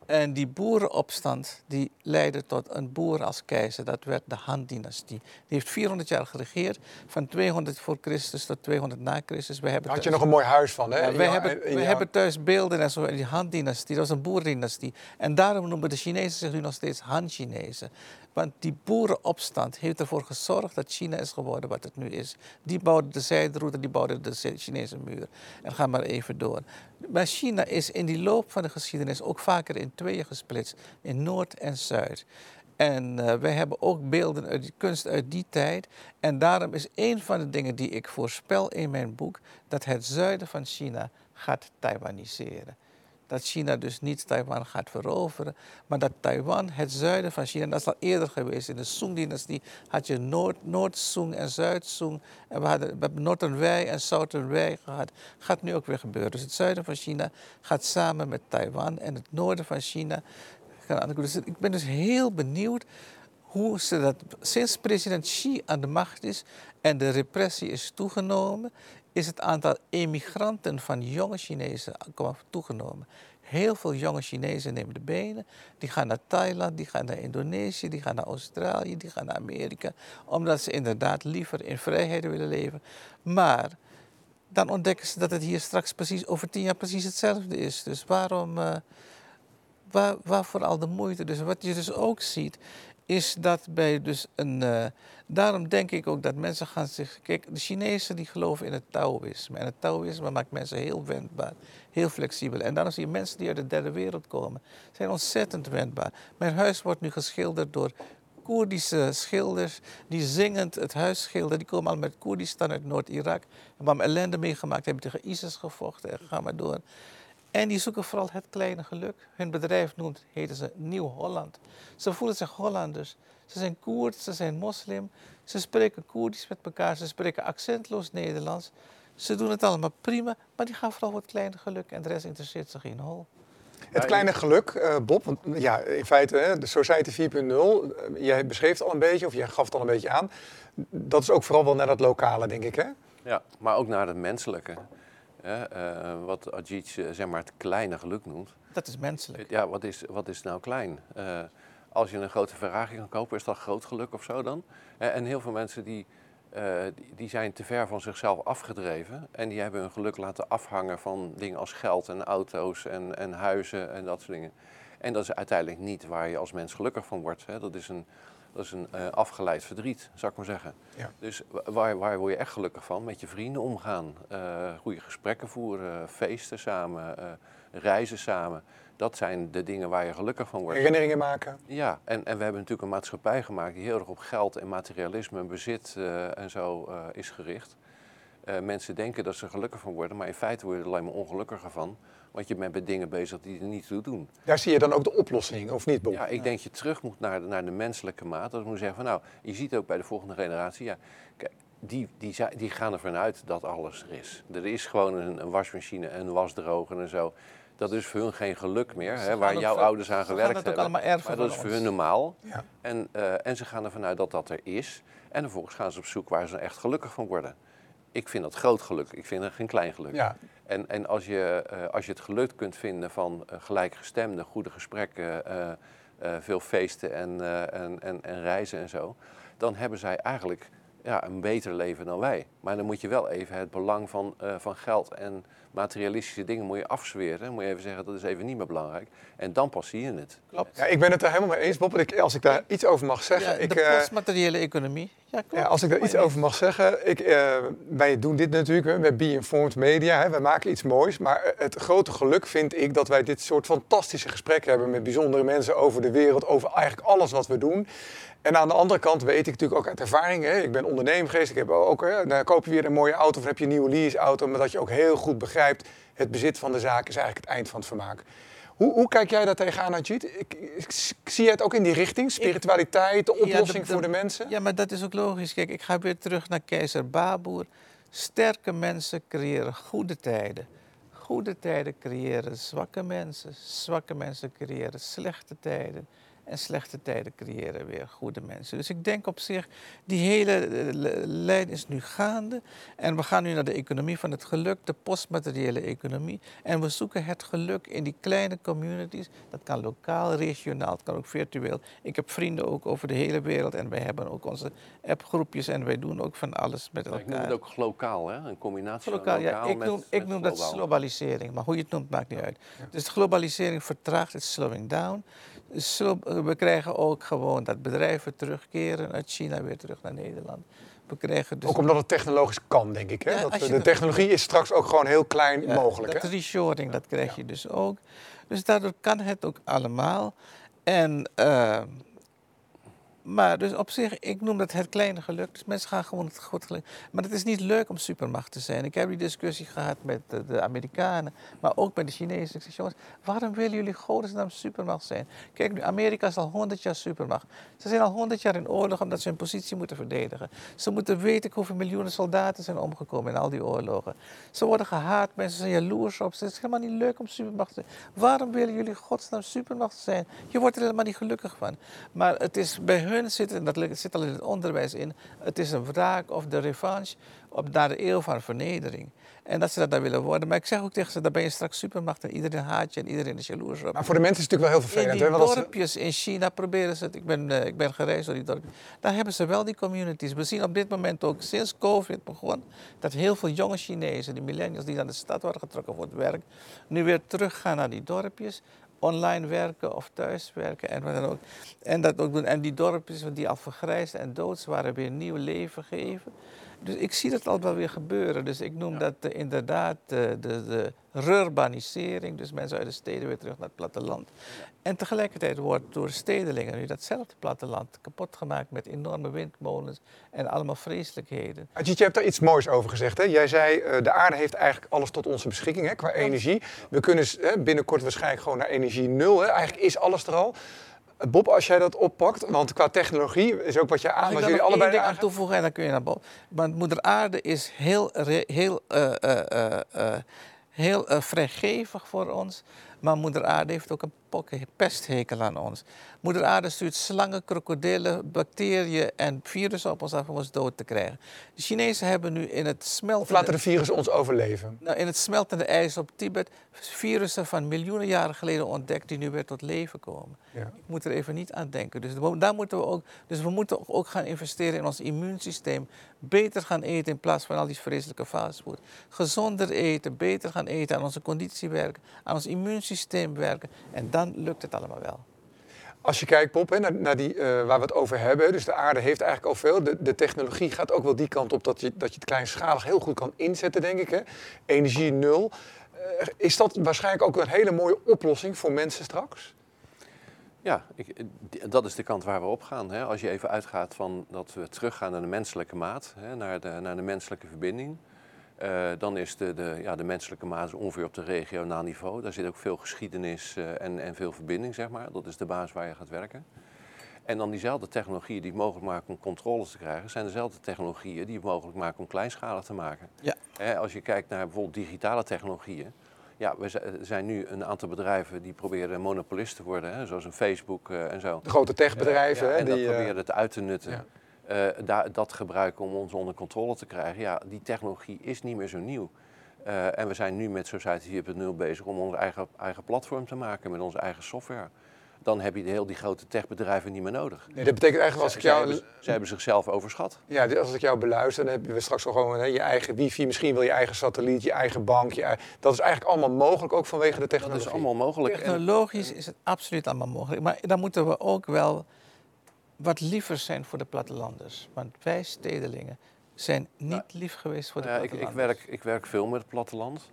En die boerenopstand die leidde tot een boer als keizer. Dat werd de Han-dynastie. Die heeft 400 jaar geregeerd, van 200 voor Christus tot 200 na Christus. We hebben Daar had je nog een mooi huis van, hè? ja, jouw- hebben, jouw- hebben thuis beelden en zo in die Han-dynastie. Dat was een boerendynastie. En daarom noemen de Chinezen zich nu nog steeds Han-Chinezen. Want die boerenopstand heeft ervoor gezorgd dat China is geworden wat het nu is. Die bouwden de zijderoute, die bouwden de Chi- Chinese muur. En ga maar even door. Maar China is in die loop van de geschiedenis ook vaker in tweeën gesplitst. In Noord en Zuid. En eh, wij hebben ook beelden uit die kunst uit die tijd. En daarom is een van de dingen die ik voorspel in mijn boek... dat het zuiden van China gaat Taiwaniseren. Dat China dus niet Taiwan gaat veroveren, maar dat Taiwan het zuiden van China, dat is al eerder geweest. In de Song-dynastie had je Noord, Noord-Song en Zuid-Song. En we, hadden, we hebben Northern Wei en Southern Wei gehad. Gaat nu ook weer gebeuren. Dus het zuiden van China gaat samen met Taiwan en het noorden van China. Dus ik ben dus heel benieuwd hoe ze dat, sinds president Xi aan de macht is en de repressie is toegenomen, is het aantal emigranten van jonge Chinezen toegenomen. Heel veel jonge Chinezen nemen de benen. Die gaan naar Thailand, die gaan naar Indonesië, die gaan naar Australië, die gaan naar Amerika. Omdat ze inderdaad liever in vrijheid willen leven. Maar dan ontdekken ze dat het hier straks precies over tien jaar precies hetzelfde is. Dus waarom, uh, waar, waarvoor al de moeite? Dus wat je dus ook ziet, is dat bij dus een. Uh, daarom denk ik ook dat mensen gaan zich. Kijk, de Chinezen die geloven in het Taoïsme. En het Taoïsme maakt mensen heel wendbaar, heel flexibel. En daarom zie je mensen die uit de derde wereld komen, zijn ontzettend wendbaar. Mijn huis wordt nu geschilderd door Koerdische schilders die zingend het huis schilderen. Die komen al met Koerdistan uit Noord-Irak. Hebben ellende meegemaakt, hebben tegen ISIS gevochten en gaan maar door. En die zoeken vooral het kleine geluk. Hun bedrijf noemt, heten ze Nieuw-Holland. Ze voelen zich Hollanders. Ze zijn Koerd, ze zijn moslim. Ze spreken Koerdisch met elkaar. Ze spreken accentloos Nederlands. Ze doen het allemaal prima, maar die gaan vooral voor het kleine geluk. En de rest interesseert zich geen hol. Het kleine geluk, uh, Bob, want ja, in feite hè, de Society 4.0, uh, jij beschreef het al een beetje, of jij gaf het al een beetje aan. Dat is ook vooral wel naar dat lokale, denk ik, hè? Ja, maar ook naar het menselijke. Uh, wat Ajit zeg maar het kleine geluk noemt. Dat is menselijk. Ja, wat is, wat is nou klein? Als je een grote Ferrari kan kopen, is dat groot geluk of zo dan? en heel veel mensen die, uh, die, die, zijn te ver van zichzelf afgedreven. En die hebben hun geluk laten afhangen van dingen als geld en auto's en, en huizen en dat soort dingen. En dat is uiteindelijk niet waar je als mens gelukkig van wordt. Hè. Dat is een, dat is een uh, afgeleid verdriet, zou ik maar zeggen. Ja. Dus waar, waar word je echt gelukkig van? Met je vrienden omgaan, uh, goede gesprekken voeren, feesten samen, reizen samen. Dat zijn de dingen waar je gelukkig van wordt. Herinneringen maken. Ja, en, en we hebben natuurlijk een maatschappij gemaakt die heel erg op geld en materialisme en bezit en zo is gericht. mensen denken dat ze gelukkig van worden, maar in feite word je er alleen maar ongelukkiger van. Want je bent met dingen bezig die er niet toe doen. Daar zie je dan ook de oplossing, of niet, Bob? Ja, ik denk dat je terug moet naar de, naar de menselijke maat. Dat moet zeggen van nou, je ziet ook bij de volgende generatie, ja, kijk, die, die, die gaan ervan uit dat alles er is. Er is gewoon een, een wasmachine en een wasdroger en zo. Dat is voor hun geen geluk meer, hè, waar jouw ouders aan gewerkt hebben. maar dat is voor hun normaal. Ja. En, uh, en ze gaan ervan uit dat dat er is. En vervolgens gaan ze op zoek waar ze echt gelukkig van worden. Ik vind dat groot geluk. Ik vind dat geen klein geluk. Ja. En, en als, je, uh, als je het geluk kunt vinden van uh, gelijkgestemde, goede gesprekken, uh, veel feesten en, en, en, en, reizen en zo, dan hebben zij eigenlijk ja, een beter leven dan wij. Maar dan moet je wel even het belang van, van geld en materialistische dingen moet je afzweren. Dan moet je even zeggen, dat is even niet meer belangrijk. En dan pas zie je het. Klopt. Ja, ik ben het er helemaal mee eens, Bob. Ik, als ik daar iets over mag zeggen... Ja, ik, de postmateriële economie. Ja, klopt. Ja, als ik daar iets over mag zeggen. Ik, uh, wij doen dit natuurlijk met Be Informed Media. Hè. Wij maken iets moois. Maar het grote geluk vind ik dat wij dit soort fantastische gesprekken hebben... met bijzondere mensen over de wereld. Over eigenlijk alles wat we doen. En aan de andere kant weet ik natuurlijk ook uit ervaring, hè, ik ben ondernemer geweest, ik heb ook, hè, dan koop je weer een mooie auto of heb je een nieuwe leaseauto, maar dat je ook heel goed begrijpt, het bezit van de zaak is eigenlijk het eind van het vermaak. Hoe, hoe kijk jij daar tegenaan, Ajit? Ik, ik, zie je het ook in die richting, spiritualiteit, de oplossing voor de mensen? Ja, maar dat is ook logisch. Kijk, ik ga weer terug naar keizer Baboer. Sterke mensen creëren goede tijden. Goede tijden creëren zwakke mensen. Zwakke mensen creëren slechte tijden. En slechte tijden creëren weer goede mensen. Dus ik denk op zich, die hele eh, lijn is nu gaande. En we gaan nu naar de economie van het geluk, de postmateriële economie. En we zoeken het geluk in die kleine communities. Dat kan lokaal, regionaal, het kan ook virtueel. Ik heb vrienden ook over de hele wereld. En wij hebben ook onze appgroepjes. En wij doen ook van alles met elkaar. Ik noem het ook glokaal, hè? een combinatie van lokaal ja, ik noem, ik noem dat globalisering. Maar hoe je het noemt, maakt niet uit. Dus globalisering vertraagt, het slowing down we krijgen ook gewoon dat bedrijven terugkeren uit China weer terug naar Nederland. We krijgen dus ook omdat het technologisch kan, denk ik. Hè? dat, de technologie is straks ook gewoon heel klein mogelijk. Dat reshoring, dat krijg je dus ook. Dus daardoor kan het ook allemaal. En uh, maar dus op zich, ik noem dat het kleine geluk. Dus mensen gaan gewoon het goed geluk. Maar het is niet leuk om supermacht te zijn. Ik heb die discussie gehad met de, Amerikanen, maar ook met de Chinezen. Ik zeg, jongens, waarom willen jullie godsnaam supermacht zijn? Kijk nu, Amerika is al honderd jaar supermacht. Ze zijn al honderd jaar in oorlog omdat ze hun positie moeten verdedigen. Ze moeten weten hoeveel miljoenen soldaten zijn omgekomen in al die oorlogen. Ze worden gehaat, mensen zijn jaloers op ze. Het is helemaal niet leuk om supermacht te zijn. Waarom willen jullie godsnaam supermacht zijn? Je wordt er helemaal niet gelukkig van. Maar het is bij hun hun zit, en dat zit al in het onderwijs in, het is een wraak of de revanche op naar de eeuw van vernedering. En dat ze dat dan willen worden. Maar ik zeg ook tegen ze, dan ben je straks supermacht en iedereen haat je en iedereen is jaloers op. Maar voor de mensen is het natuurlijk wel heel In vervelend. die hè, dorpjes in China proberen ze het. Ik ben, eh, ik ben gereisd door die dorpjes. Daar hebben ze wel die communities. We zien op dit moment ook sinds COVID begon dat heel veel jonge Chinezen, die millennials die naar de stad worden getrokken voor het werk, nu weer teruggaan naar die dorpjes. Online werken of thuis werken en wat dan ook. En dat ook doen. En die dorpjes die al vergrijsd en dood waren, weer nieuw leven geven. Dus ik zie dat al wel weer gebeuren. Dus ik noem dat eh, inderdaad eh, de, de rurbanisering. Dus mensen uit de steden weer terug naar het platteland. En tegelijkertijd wordt door stedelingen nu datzelfde platteland kapot gemaakt met enorme windmolens en allemaal vreselijkheden. Ajit, je hebt daar iets moois over gezegd. Hè? Jij zei, eh, de aarde heeft eigenlijk alles tot onze beschikking hè, qua energie. We kunnen binnenkort waarschijnlijk gewoon naar energie nul. Hè? Eigenlijk is alles er al. Bob, als jij dat oppakt, want qua technologie is ook wat jij aan, wat jullie allebei ding aan toevoegen en dan kun je naar boven. Want moeder aarde is heel, heel, eh, eh, eh, heel vrijgevig voor ons. Maar moeder aarde heeft ook een pokken, pesthekel aan ons. Moeder aarde stuurt slangen, krokodillen, bacteriën en virussen op ons af om ons dood te krijgen. De Chinezen hebben nu in het Of smelten... laten de virussen ons overleven? Nou, in het smeltende ijs op Tibet virussen van miljoenen jaren geleden ontdekt die nu weer tot leven komen. Ja. Ik moet er even niet aan denken. Dus we- daar moeten we ook, dus we moeten ook gaan investeren in ons immuunsysteem. Beter gaan eten in plaats van al die vreselijke fastfood. Gezonder eten, beter gaan eten, aan onze conditie werken, aan ons immuunsysteem werken. En dan lukt het allemaal wel. Als je kijkt, Bob, hè, naar, naar die, eh, waar we het over hebben, dus de aarde heeft eigenlijk al veel. De, de technologie gaat ook wel die kant op dat je, dat je het kleinschalig heel goed kan inzetten, denk ik. Hè. Energie nul. Eh, is dat waarschijnlijk ook een hele mooie oplossing voor mensen straks? Ja, ik, dat is de kant waar we op gaan. Hè. Als je even uitgaat van dat we teruggaan naar de menselijke maat, hè, naar, de, naar de menselijke verbinding. Eh, dan is de, de, ja, de menselijke maat ongeveer op de regionaal niveau. Daar zit ook veel geschiedenis eh, en, en veel verbinding, zeg maar. Dat is de basis waar je gaat werken. En dan diezelfde technologieën die het mogelijk maken om controles te krijgen, zijn dezelfde technologieën die het mogelijk maken om kleinschalig te maken. Ja. Hè, als je kijkt naar bijvoorbeeld digitale technologieën. Ja, we zi- er zijn nu een aantal bedrijven die proberen monopolist te worden, hè, zoals een Facebook eh, en zo. De grote techbedrijven, Ja, en dat die, eh, proberen het uit te nutten. ja. Eh, daar, dat gebruiken om ons onder controle te krijgen. Ja, die technologie is niet meer zo nieuw. Eh, en we zijn nu met Society 4.0 bezig om ons eigen, eigen platform te maken met onze eigen software. Dan heb je de heel die grote techbedrijven niet meer nodig. nee, dat betekent eigenlijk als ik Zij jou, hebben, zij hebben zichzelf overschat. ja, als ik jou beluister, dan heb je straks al gewoon hè, je eigen wifi, misschien wel je eigen satelliet, je eigen bank. Je dat is eigenlijk allemaal mogelijk, ook vanwege de Dat technologie. is allemaal mogelijk. En- Technologisch is het absoluut allemaal mogelijk. Maar dan moeten we ook wel wat liever zijn voor de plattelanders. Want wij stedelingen zijn niet lief geweest voor de Nou ja, ik, plattelanders. ik, werk, ik werk veel met het platteland.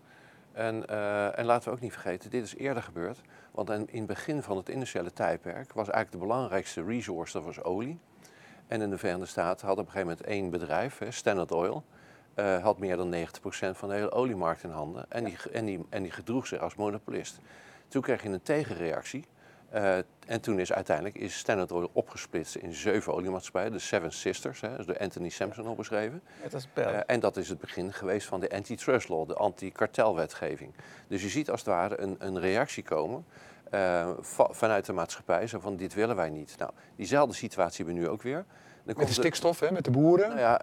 En, eh, en laten we ook niet vergeten, dit is eerder gebeurd. Want in, het begin van het industriële tijdperk was eigenlijk de belangrijkste resource, dat was olie. En in de Verenigde Staten had op een gegeven moment één bedrijf, Standard Oil, eh, had meer dan 90% van de hele oliemarkt in handen. En die, en, die, en die gedroeg zich als monopolist. Toen kreeg je een tegenreactie. Eh, en toen is uiteindelijk is Standard Oil opgesplitst in zeven oliemaatschappijen, de Seven Sisters, hè, is door Anthony Sampson opgeschreven. Bel. Eh, en dat is het begin geweest van de antitrust law, de anti-kartelwetgeving. Dus je ziet als het ware een, een reactie komen eh, va- vanuit de maatschappij, zo van dit willen wij niet. Nou, diezelfde situatie hebben we nu ook weer. Dan Met de stikstof, hè, met de boeren. nou ja,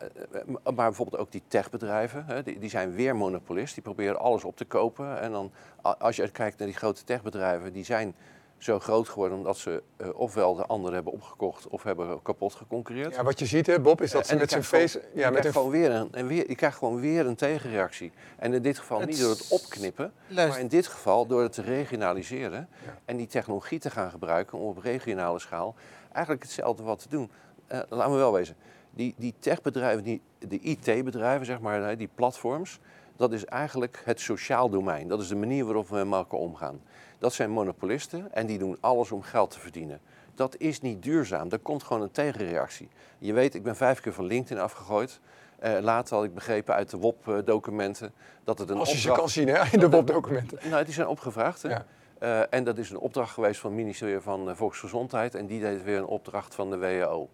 maar bijvoorbeeld ook die techbedrijven, hè, die, die zijn weer monopolist. Die proberen alles op te kopen. En dan, als je kijkt naar die grote techbedrijven, die zijn zo groot geworden omdat ze eh, ofwel de anderen hebben opgekocht of hebben kapot geconcurreerd. Ja, wat je ziet, hè, Bob, is dat ze en met zijn face... gewoon- Ja, je met krijgt een gewoon weer een, en weer, je krijgt gewoon weer een tegenreactie. En in dit geval Het niet door het opknippen, Luister. maar in dit geval door het te regionaliseren Ja. en die technologie te gaan gebruiken om op regionale schaal eigenlijk hetzelfde wat te doen. Eh, laten we wel wezen, die, die techbedrijven, die, de IT-bedrijven, zeg maar, hè, die platforms, dat is eigenlijk het sociaal domein. Dat is de manier waarop we met elkaar omgaan. Dat zijn monopolisten en die doen alles om geld te verdienen. Dat is niet duurzaam. Er komt gewoon een tegenreactie. Je weet, ik ben vijf keer van LinkedIn afgegooid. Eh, later had ik begrepen uit de WOP-documenten dat het een Als je ze kan zien hè, in de WOP-documenten. Nou, die zijn opgevraagd. Hè? Ja. Eh, en dat is een opdracht geweest van het ministerie van eh, Volksgezondheid. En die deed weer een opdracht van de WHO.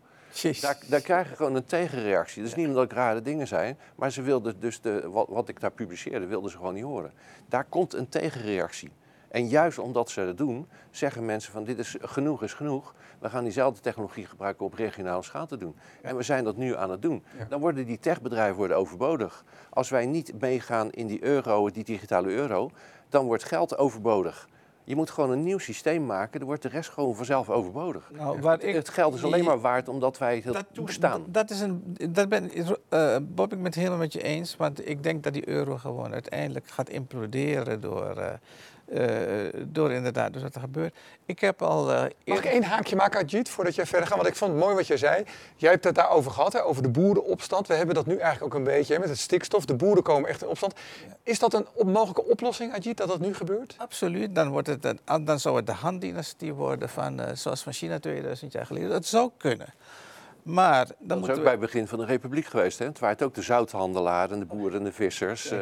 Daar, daar krijg je gewoon een tegenreactie. Dus niet omdat ik rare dingen zijn, maar ze wilden dus de, wat, wat ik daar publiceerde, wilden ze gewoon niet horen. Daar komt een tegenreactie. En juist omdat ze dat doen, zeggen mensen van dit is genoeg is genoeg. We gaan diezelfde technologie gebruiken op regionale schaal te doen. En we zijn dat nu aan het doen. Ja. Dan worden die techbedrijven worden overbodig. Als wij niet meegaan in die euro, die digitale euro, dan wordt geld overbodig. Je moet gewoon een nieuw systeem maken, dan wordt de rest gewoon vanzelf overbodig. Nou, waar ik- het geld is alleen maar waard omdat wij het toestaan. Dat, is een, dat ben, eh, Bob, ik ben het helemaal met je eens. Want ik denk dat die euro gewoon uiteindelijk gaat imploderen door, eh, door inderdaad dus wat er gebeurt. Ik heb al... eh, Mag ik één haakje maken, Ajit, voordat jij verder gaat? Want ik vond het mooi wat jij zei. Jij hebt het daarover gehad, hè, over de boerenopstand. We hebben dat nu eigenlijk ook een beetje hè, met het stikstof. De boeren komen echt in opstand. Is dat een op- mogelijke oplossing, Ajit, dat dat nu gebeurt? Absoluut, dan, wordt het een, dan zou het de Han-dynastie worden, van, eh, zoals van China 2000 jaar geleden. Dat zou kunnen. Maar dan Dat is ook we... bij het begin van de republiek geweest. Hè? Het waren ook de zouthandelaren, en de boeren en de vissers. eh,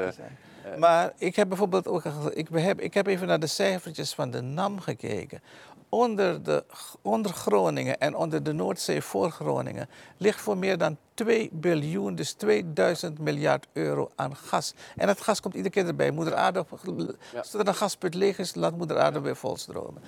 Maar ik heb bijvoorbeeld ook, ik heb, ik heb even naar de cijfertjes van de NAM gekeken. Onder, de, onder Groningen en onder de Noordzee voor Groningen ligt voor meer dan 2 biljoen, dus 2000 miljard euro aan gas. En dat gas komt iedere keer erbij. Moeder Aarde, Ja. als er een gasput leeg is, laat Moeder Aarde weer volstromen.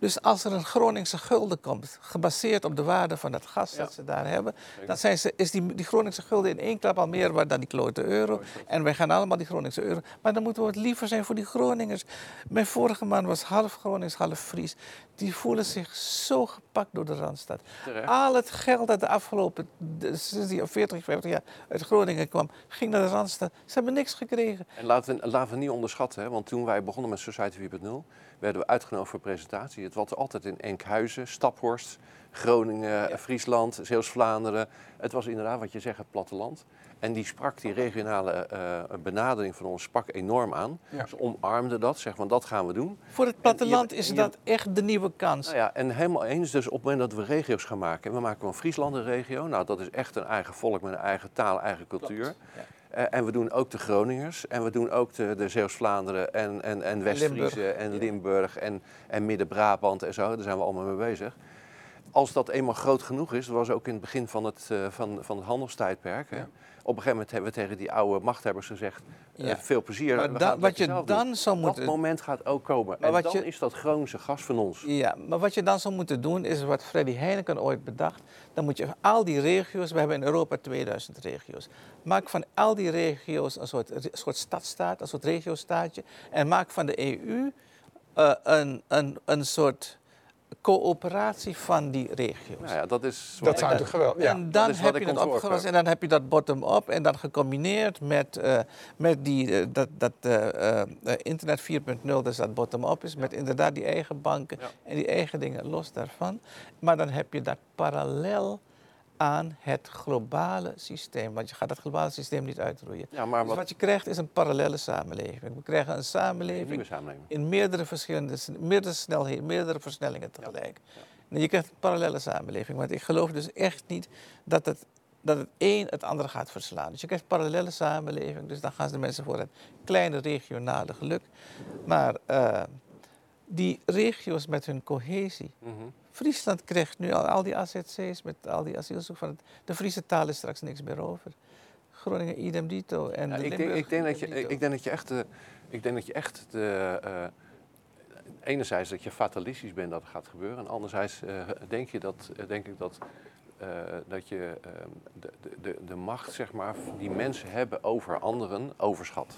Dus als er een Groningse gulden komt, gebaseerd op de waarde van het gas Ja. dat ze daar hebben, dan zijn ze, is die, die Groningse gulden in één klap al meer waard dan die klote euro. En wij gaan allemaal die Groningse euro. Maar dan moeten we wat liever zijn voor die Groningers. Mijn vorige man was half Gronings, half Fries. Die voelen zich zo gepakt door de Randstad. Terecht. Al het geld dat de afgelopen, sinds die 40, 50 jaar uit Groningen kwam, ging naar de Randstad. Ze hebben niks gekregen. En laten we, laten we niet onderschatten, hè? want toen wij begonnen met Society 4.0, werden we uitgenodigd voor presentatie. Het was altijd in Enkhuizen, Staphorst, Groningen, Friesland, Zeeuws-Vlaanderen. Het was inderdaad wat je zegt, het platteland. En die sprak, die regionale eh, benadering van ons sprak enorm aan. Ja. Ze omarmden dat, zeg van dat gaan we doen. Voor het platteland je- is je- dat echt de nieuwe kans. Nou ja, en helemaal eens, dus op het moment dat we regio's gaan maken, en we maken van Friesland een regio, nou dat is echt een eigen volk met een eigen taal, eigen cultuur. Ja. Eh, en we doen ook de Groningers en we doen ook de, de Zeeuws-Vlaanderen en, en, en West-Friese en. Limburg en, en Midden-Brabant en zo. Daar zijn we allemaal mee bezig. Als dat eenmaal groot genoeg is, dat was ook in het begin van het, eh, van, van het handelstijdperk. Hè. Ja. Op een gegeven moment hebben we tegen die oude machthebbers gezegd, eh, veel plezier. Maar da- wat je zelf doen. dan zou Dat moeten... moment gaat ook komen. Maar en wat dan je- is dat Groningse gas van ons. Ja, maar wat je dan zou moeten doen is wat Freddy Heineken ooit bedacht. Dan moet je al die regio's, we hebben in Europa 2000 regio's. Maak van al die regio's een soort, soort stadstaat, een soort regiostaatje. En maak van de EU eh, een, een, een soort coöperatie van die regio's. Nou ja, dat is Dat zou natuurlijk geweldig. Ja. En dan heb je het ontworpen opgelost en dan heb je dat bottom-up en dan gecombineerd met, eh, met die, eh, dat, dat eh, eh, eh, internet 4.0, dus dat bottom-up is, met inderdaad die eigen banken Ja. en die eigen dingen los daarvan. Maar dan heb je dat parallel aan het globale systeem, want je gaat dat globale systeem niet uitroeien. Ja, maar Dus wat, je krijgt is een parallele samenleving. We krijgen een samenleving in meerdere verschillende, meerdere snelheden, meerdere versnellingen tegelijk. En je krijgt een parallele samenleving. Want ik geloof dus echt niet dat het, dat het een het andere gaat verslaan. Dus je krijgt parallele samenleving. Dus dan gaan de mensen voor het kleine regionale geluk. Maar eh, die regio's met hun cohesie. Mhm. Friesland krijgt nu al, al die AZC's met al die asielzoekers. Van het, de Friese taal is straks niks meer over. Groningen idem dito. En Ja, de ik, denk, Limburg ik, denk dat je, idem dito. ik denk dat je echt, ik denk dat je echt de, eh, enerzijds dat je fatalistisch bent dat het gaat gebeuren, en anderzijds eh, denk, je dat, denk ik dat, eh, dat je eh, de, de- de, de macht zeg maar, die mensen hebben over anderen overschat.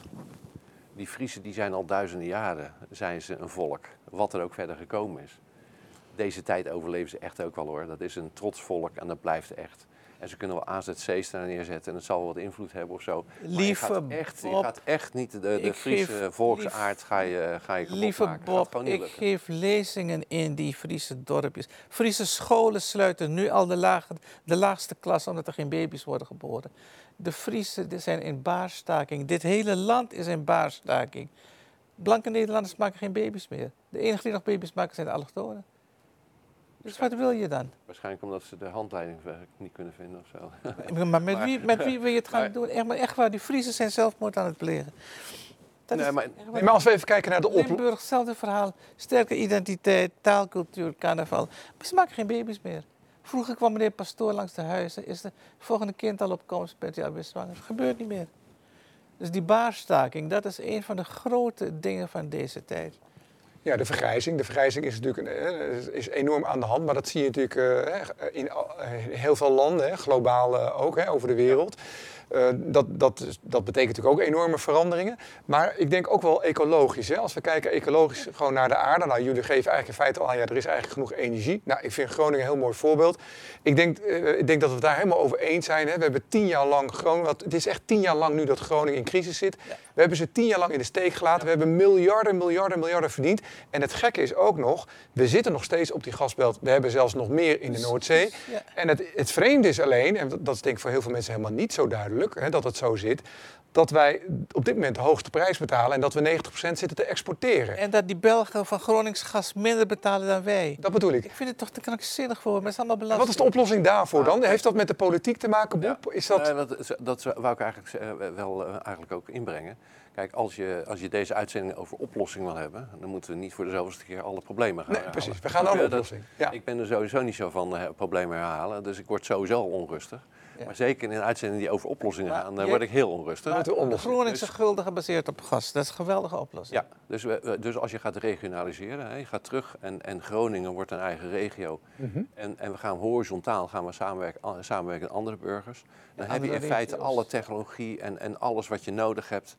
Die Friesen die zijn al duizenden jaren zijn ze een volk, wat er ook verder gekomen is. Deze tijd overleven ze echt ook wel hoor. Dat is een trots volk en dat blijft echt. En ze kunnen wel AZC's daar neerzetten en het zal wel wat invloed hebben of zo. Maar je gaat echt, je Bob, gaat echt niet de, Friese geef- volksaard ga je, ga je Lieve maken. Bob, ik lukken. geef lezingen in die Friese dorpjes. Friese scholen sluiten nu al de, lage, de laagste klas omdat er geen baby's worden geboren. De Friese zijn in baarstaking. Dit hele land is in baarstaking. Blanke Nederlanders maken geen baby's meer. De enige die nog baby's maken zijn de allochtonen. Dus wat wil je dan? Waarschijnlijk omdat ze de handleiding niet kunnen vinden of zo. *laughs* Maar met Maar- wie, met wie wil je het gaan Maar- doen? Echt, maar echt waar, die Friesen zijn zelfmoord aan het plegen. Dat Nee, maar-. Nee, maar als we even kijken naar de oplossing. Limburg, hetzelfde verhaal. Sterke identiteit, taalcultuur, carnaval. Maar ze maken geen baby's meer. Vroeger kwam meneer Pastoor langs de huizen. Is de volgende kind al op komst, bent u alweer zwanger. Dat gebeurt niet meer. Dus die baarstaking, dat is een van de grote dingen van deze tijd. Ja, de vergrijzing. De vergrijzing is natuurlijk een, eh, is enorm aan de hand, maar dat zie je natuurlijk uh, in heel veel landen, globaal ook, over de wereld. Uh, dat, dat, dat betekent natuurlijk ook enorme veranderingen. Maar ik denk ook wel ecologisch. Hè? Als we kijken ecologisch gewoon naar de aarde. Nou, jullie geven eigenlijk in feite al aan, ja, er is eigenlijk genoeg energie. Nou, ik vind Groningen een heel mooi voorbeeld. Ik denk, uh, ik denk dat we het daar helemaal over eens zijn. Hè? We hebben tien jaar lang Groningen, het is echt tien jaar lang nu dat Groningen in crisis zit. We hebben ze tien jaar lang in de steek gelaten. We hebben miljarden, miljarden, miljarden verdiend. En het gekke is ook nog, we zitten nog steeds op die gasbelt. We hebben zelfs nog meer in de Noordzee. En het, het vreemde is alleen, en dat is denk ik voor heel veel mensen helemaal niet zo duidelijk hè, dat het zo zit, dat wij op dit moment de hoogste prijs betalen en dat we 90% zitten te exporteren. En dat die Belgen van Gronings gas minder betalen dan wij. Dat bedoel ik. Ik vind het toch te krankzinnig voor, met allemaal belasting. Wat is de oplossing daarvoor dan? Heeft dat met de politiek te maken, Bob? Is dat... Nee, dat, dat wou ik eigenlijk eh, wel eh, eigenlijk ook inbrengen. Kijk, als je, als je deze uitzending over oplossing wil hebben, dan moeten we niet voor de zoveelste keer alle problemen gaan Nee, precies. We gaan naar een oplossing. Ja. Ik ben er sowieso niet zo van uh, problemen herhalen, dus ik word sowieso onrustig. Maar zeker in een uitzending die over oplossingen gaan, dan word ik heel onrustig. Maar de Groningse dus, gulden gebaseerd op gas, dat is een geweldige oplossing. Ja, dus, dus als je gaat regionaliseren, hè, je gaat terug en, en Groningen wordt een eigen regio. Mhm. en, en we gaan horizontaal gaan we samenwerken, samenwerken met andere burgers. Dan heb je in feite alle technologie en, en alles wat je nodig hebt.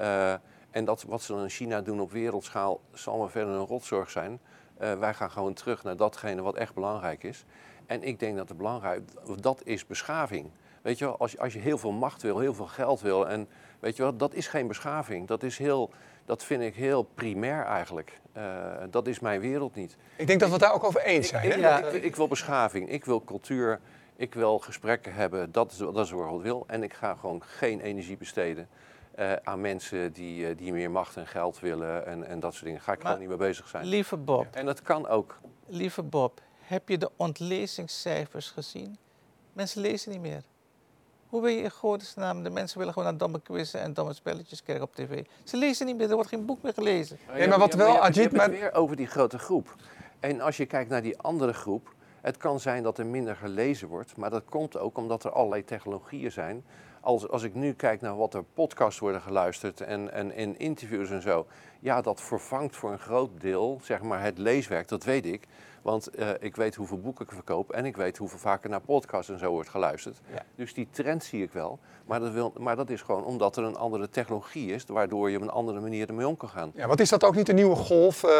Uh, en dat wat ze dan in China doen op wereldschaal zal maar verder een rotzorg zijn. Uh, wij gaan gewoon terug naar datgene wat echt belangrijk is. En ik denk dat het belangrijk dat is beschaving. Weet je wel, als je, als je heel veel macht wil, heel veel geld wil. En weet je wel, dat is geen beschaving. Dat, is heel, dat vind ik heel primair eigenlijk. Uh, dat is mijn wereld niet. Ik denk dat we het daar ook over eens zijn. Ik, hè? Ja, ik, ik, wil beschaving, ik wil cultuur, ik wil gesprekken hebben. Dat is, dat is wat ik wil. En ik ga gewoon geen energie besteden. Uh, aan mensen die, uh, die meer macht en geld willen en, en dat soort dingen. Ga ik maar, gewoon niet mee bezig zijn. Lieve Bob. En dat kan ook. Lieve Bob, heb je de ontlezingscijfers gezien? Mensen lezen niet meer. Hoe wil je in godesnaam? De mensen willen gewoon naar domme quizzen en domme spelletjes kijken op tv. Ze lezen niet meer, er wordt geen boek meer gelezen. Nee, maar wat wel, Ajit... maar... weer over die grote groep. En als je kijkt naar die andere groep... Het kan zijn dat er minder gelezen wordt, maar dat komt ook omdat er allerlei technologieën zijn. Als, als ik nu kijk naar wat er podcasts worden geluisterd en, en in interviews en zo, ja, dat vervangt voor een groot deel zeg maar, het leeswerk, dat weet ik. Want uh, ik weet hoeveel boeken ik verkoop en ik weet hoeveel vaker naar podcasts en zo wordt geluisterd. Ja. Dus die trend zie ik wel. Maar dat, wil, maar dat is gewoon omdat er een andere technologie is, waardoor je op een andere manier ermee om kan gaan. Ja, wat is dat ook niet de nieuwe golf, uh,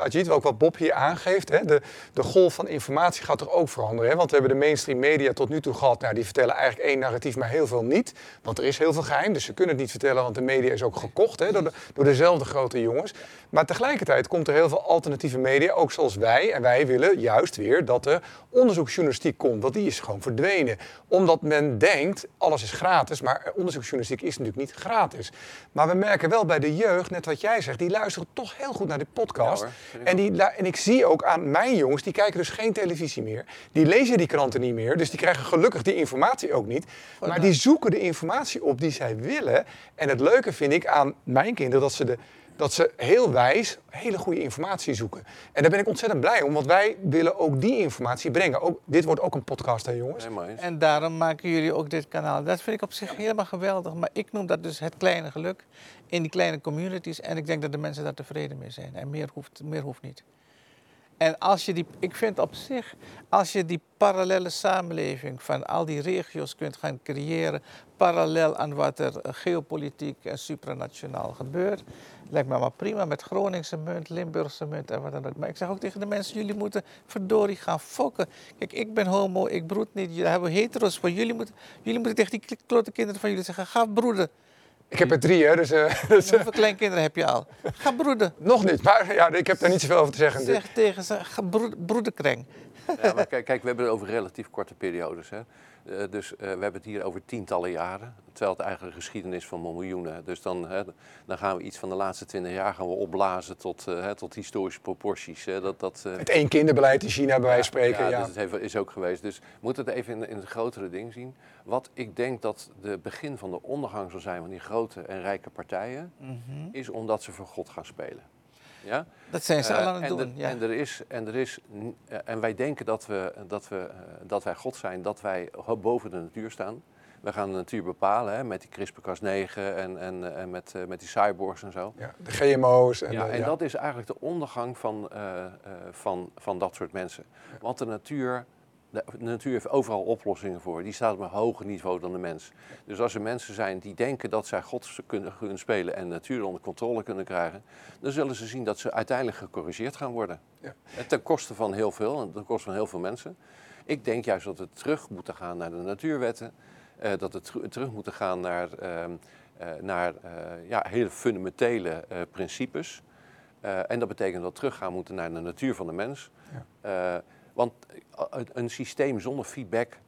Ajit, ook wat Bob hier aangeeft? Hè? De, de golf van informatie gaat toch ook veranderen? Hè? Want we hebben de mainstream media tot nu toe gehad, nou, die vertellen eigenlijk één narratief, maar heel veel niet. Want er is heel veel geheim, dus ze kunnen het niet vertellen, want de media is ook gekocht hè, door, de, door dezelfde grote jongens. Maar tegelijkertijd komt er heel veel alternatieve media, ook zoals wij. En wij willen juist weer dat er onderzoeksjournalistiek komt, want die is gewoon verdwenen. Omdat men denkt, alles is gratis, maar onderzoeksjournalistiek is natuurlijk niet gratis. Maar we merken wel bij de jeugd, net wat jij zegt, die luisteren toch heel goed naar de podcast. Ja, en, die, en ik zie ook aan mijn jongens, die kijken dus geen televisie meer. Die lezen die kranten niet meer, dus die krijgen gelukkig die informatie ook niet. Maar die zoeken de informatie op die zij willen. En het leuke vind ik aan mijn kinderen, dat ze de dat ze heel wijs hele goede informatie zoeken. En daar ben ik ontzettend blij om, want wij willen ook die informatie brengen. Ook, dit wordt ook een podcast, hè jongens? En daarom maken jullie ook dit kanaal. Dat vind ik op zich helemaal geweldig. Maar ik noem dat dus het kleine geluk in die kleine communities. En ik denk dat de mensen daar tevreden mee zijn. En meer hoeft, meer hoeft niet. En als je die, ik vind op zich, als je die parallele samenleving van al die regio's kunt gaan creëren, parallel aan wat er geopolitiek en supranationaal gebeurt, lijkt me maar prima met Groningse munt, Limburgse munt en wat dan ook. Maar ik zeg ook tegen de mensen, jullie moeten verdorie gaan fokken. Kijk, ik ben homo, ik broed niet, jullie hebben hetero's, maar jullie moeten, jullie moeten tegen die klote kinderen van jullie zeggen, ga broeden. Ik heb er drie, hè. Dus, uh, dus, Hoeveel kleinkinderen heb je al? Ga broeden. Nog niet, maar ja, ik heb daar niet zoveel over te zeggen. Zeg tegen ze, ga broederkreng. Ja, maar kijk, kijk, we hebben het over relatief korte periodes. Hè. Uh, dus uh, we hebben het hier over tientallen jaren. Terwijl het eigenlijk een geschiedenis van miljoenen. Dus dan, hè, dan gaan we iets van de laatste twintig jaar gaan we opblazen tot, uh, hè, tot historische proporties. Hè. Dat, dat, het één kinderbeleid in China bij wijze van spreken. Ja, ja. Dus het is ook geweest. Dus we moeten het even in, in het grotere ding zien. Wat ik denk dat de begin van de ondergang zal zijn van die grote en rijke partijen, mm -hmm. is omdat ze voor God gaan spelen. Ja? Dat zijn ze uh, al aan het en doen. ja. En, er is, en, er is, uh, en wij denken dat, we, dat, we, uh, dat wij God zijn, dat wij boven de natuur staan. We gaan de natuur bepalen hè, met die CRISPR-Cas9 en, en, en met, met die cyborgs en zo. Ja, de GMO's. En, ja, de- en ja. dat is eigenlijk de ondergang van, eh, eh, van, van dat soort mensen. Want de natuur, de, de natuur heeft overal oplossingen voor. Die staat op een hoger niveau dan de mens. Dus als er mensen zijn die denken dat zij God kunnen, kunnen spelen en de natuur onder controle kunnen krijgen, dan zullen ze zien dat ze uiteindelijk gecorrigeerd gaan worden. Ja. En Ten koste van heel veel, en ten koste van heel veel mensen. Ik denk juist dat we terug moeten gaan naar de natuurwetten. eh, dat we teru- terug moeten gaan naar, ehm, eh, naar eh, ja, hele fundamentele principes. En dat betekent dat we teruggaan moeten naar de natuur van de mens. Eh, want eh, een systeem zonder feedback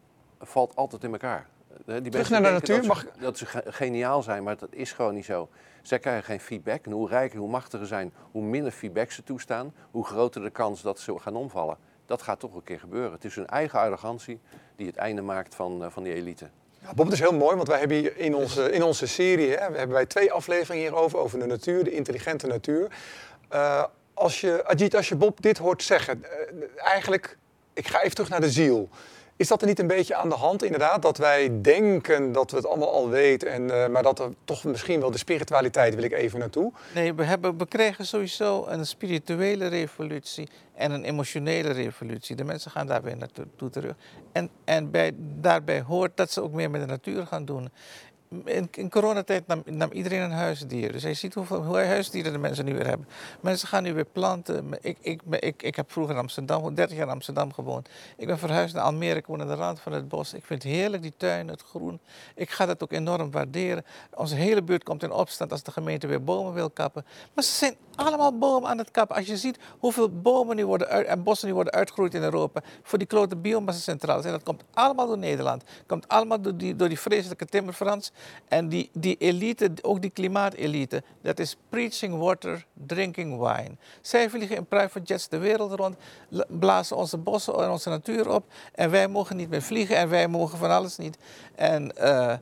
valt altijd in elkaar. Eh, Die mensen naar de denken natuur, Dat ze, dat ze ge- geniaal zijn, maar dat is gewoon niet zo. Zij krijgen geen feedback. En hoe rijker, hoe machtiger zijn, hoe minder feedback ze toestaan, hoe groter de kans dat ze gaan omvallen. Dat gaat toch een keer gebeuren. Het is hun eigen arrogantie die het einde maakt van, eh, van die elite. Ja, Bob, het is heel mooi, want wij hebben hier in onze, in onze serie hè, we hebben wij twee afleveringen hierover, over de natuur, de intelligente natuur. Eh, als je, Ajit, als je Bob dit hoort zeggen, eh, eigenlijk, ik ga even terug naar de ziel. Is dat er niet een beetje aan de hand, inderdaad, dat wij denken dat we het allemaal al weten, en, eh, maar dat er toch misschien wel de spiritualiteit, wil ik even naartoe. Nee, we, hebben, we krijgen sowieso een spirituele revolutie en een emotionele revolutie. De mensen gaan daar weer naartoe terug. En, en bij, daarbij hoort dat ze ook meer met de natuur gaan doen. In, coronatijd nam, nam iedereen een huisdier. Dus je ziet hoeveel hoe huisdieren de mensen nu weer hebben. Mensen gaan nu weer planten. Ik, ik, ik, ik heb vroeger in Amsterdam, 30 jaar in Amsterdam gewoond. Ik ben verhuisd naar Almere, ik woon aan de rand van het bos. Ik vind het heerlijk, die tuin, het groen. Ik ga dat ook enorm waarderen. Onze hele buurt komt in opstand als de gemeente weer bomen wil kappen. Maar ze zijn allemaal bomen aan het kappen. Als je ziet hoeveel bomen nu worden uit, en bossen nu worden uitgegroeid in Europa voor die grote biomassa-centrales. En dat komt allemaal door Nederland. komt allemaal door die, door die vreselijke timmerfrans. En die, die elite, ook die klimaatelite, dat is preaching water, drinking wine. Zij vliegen in private jets de wereld rond, blazen onze bossen en onze natuur op. En wij mogen niet meer vliegen en wij mogen van alles niet. En, eh,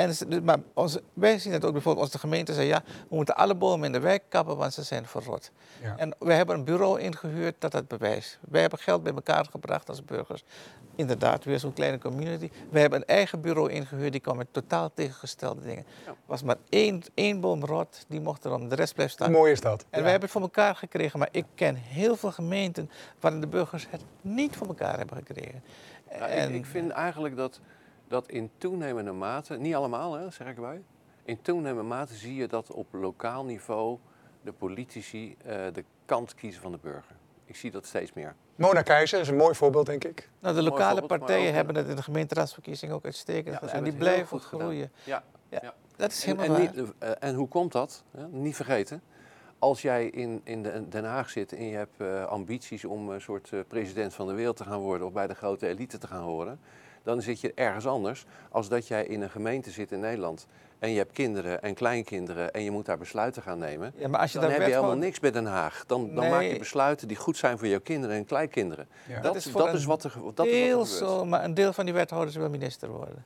en, ze- maar onze, wij zien het ook bijvoorbeeld, onze gemeente zei ja, we moeten alle bomen in de wijk kappen, want ze zijn verrot. Ja. En we hebben een bureau ingehuurd dat dat bewijst. Wij hebben geld bij elkaar gebracht als burgers. Inderdaad, weer zo'n kleine community. We hebben een eigen bureau ingehuurd, die kwam met totaal tegengestelde dingen. Er was maar één, één boom rot, die mocht erom, de rest blijft Hoe staan. mooi is dat? En Ja. wij hebben het voor elkaar gekregen, maar ik ken heel veel gemeenten waarin de burgers het niet voor elkaar hebben gekregen. Ja, ik, ik vind eigenlijk dat, dat in toenemende mate, niet allemaal hè, zeg ik erbij, in toenemende mate zie je dat op lokaal niveau de politici eh, de kant kiezen van de burger. Ik zie dat steeds meer. Mona Keizer is een mooi voorbeeld, denk ik. Nou, de lokale partijen ook, hebben het in de gemeenteraadsverkiezingen ook uitstekend Ja. En die blijven goed groeien. Ja. Ja, Ja. Dat is En, helemaal en, waar. niet- eh, en hoe komt dat? Hè? Niet vergeten. Als jij in, in de- Den Haag zit en je hebt eh, ambities om een soort eh, president van de wereld te gaan worden of bij de grote elite te gaan horen, dan zit je ergens anders als dat jij in een gemeente zit in Nederland en je hebt kinderen en kleinkinderen en je moet daar besluiten gaan nemen. Ja, maar als je Dan daar heb je helemaal wethouder- niks bij Den Haag. Dan, dan Nee. maak je besluiten die goed zijn voor jouw kinderen en kleinkinderen. Ja. Dat, Dat is, dat wat er, dat is Deel wat er gebeurt. zo, maar een deel van die wethouders wil minister worden.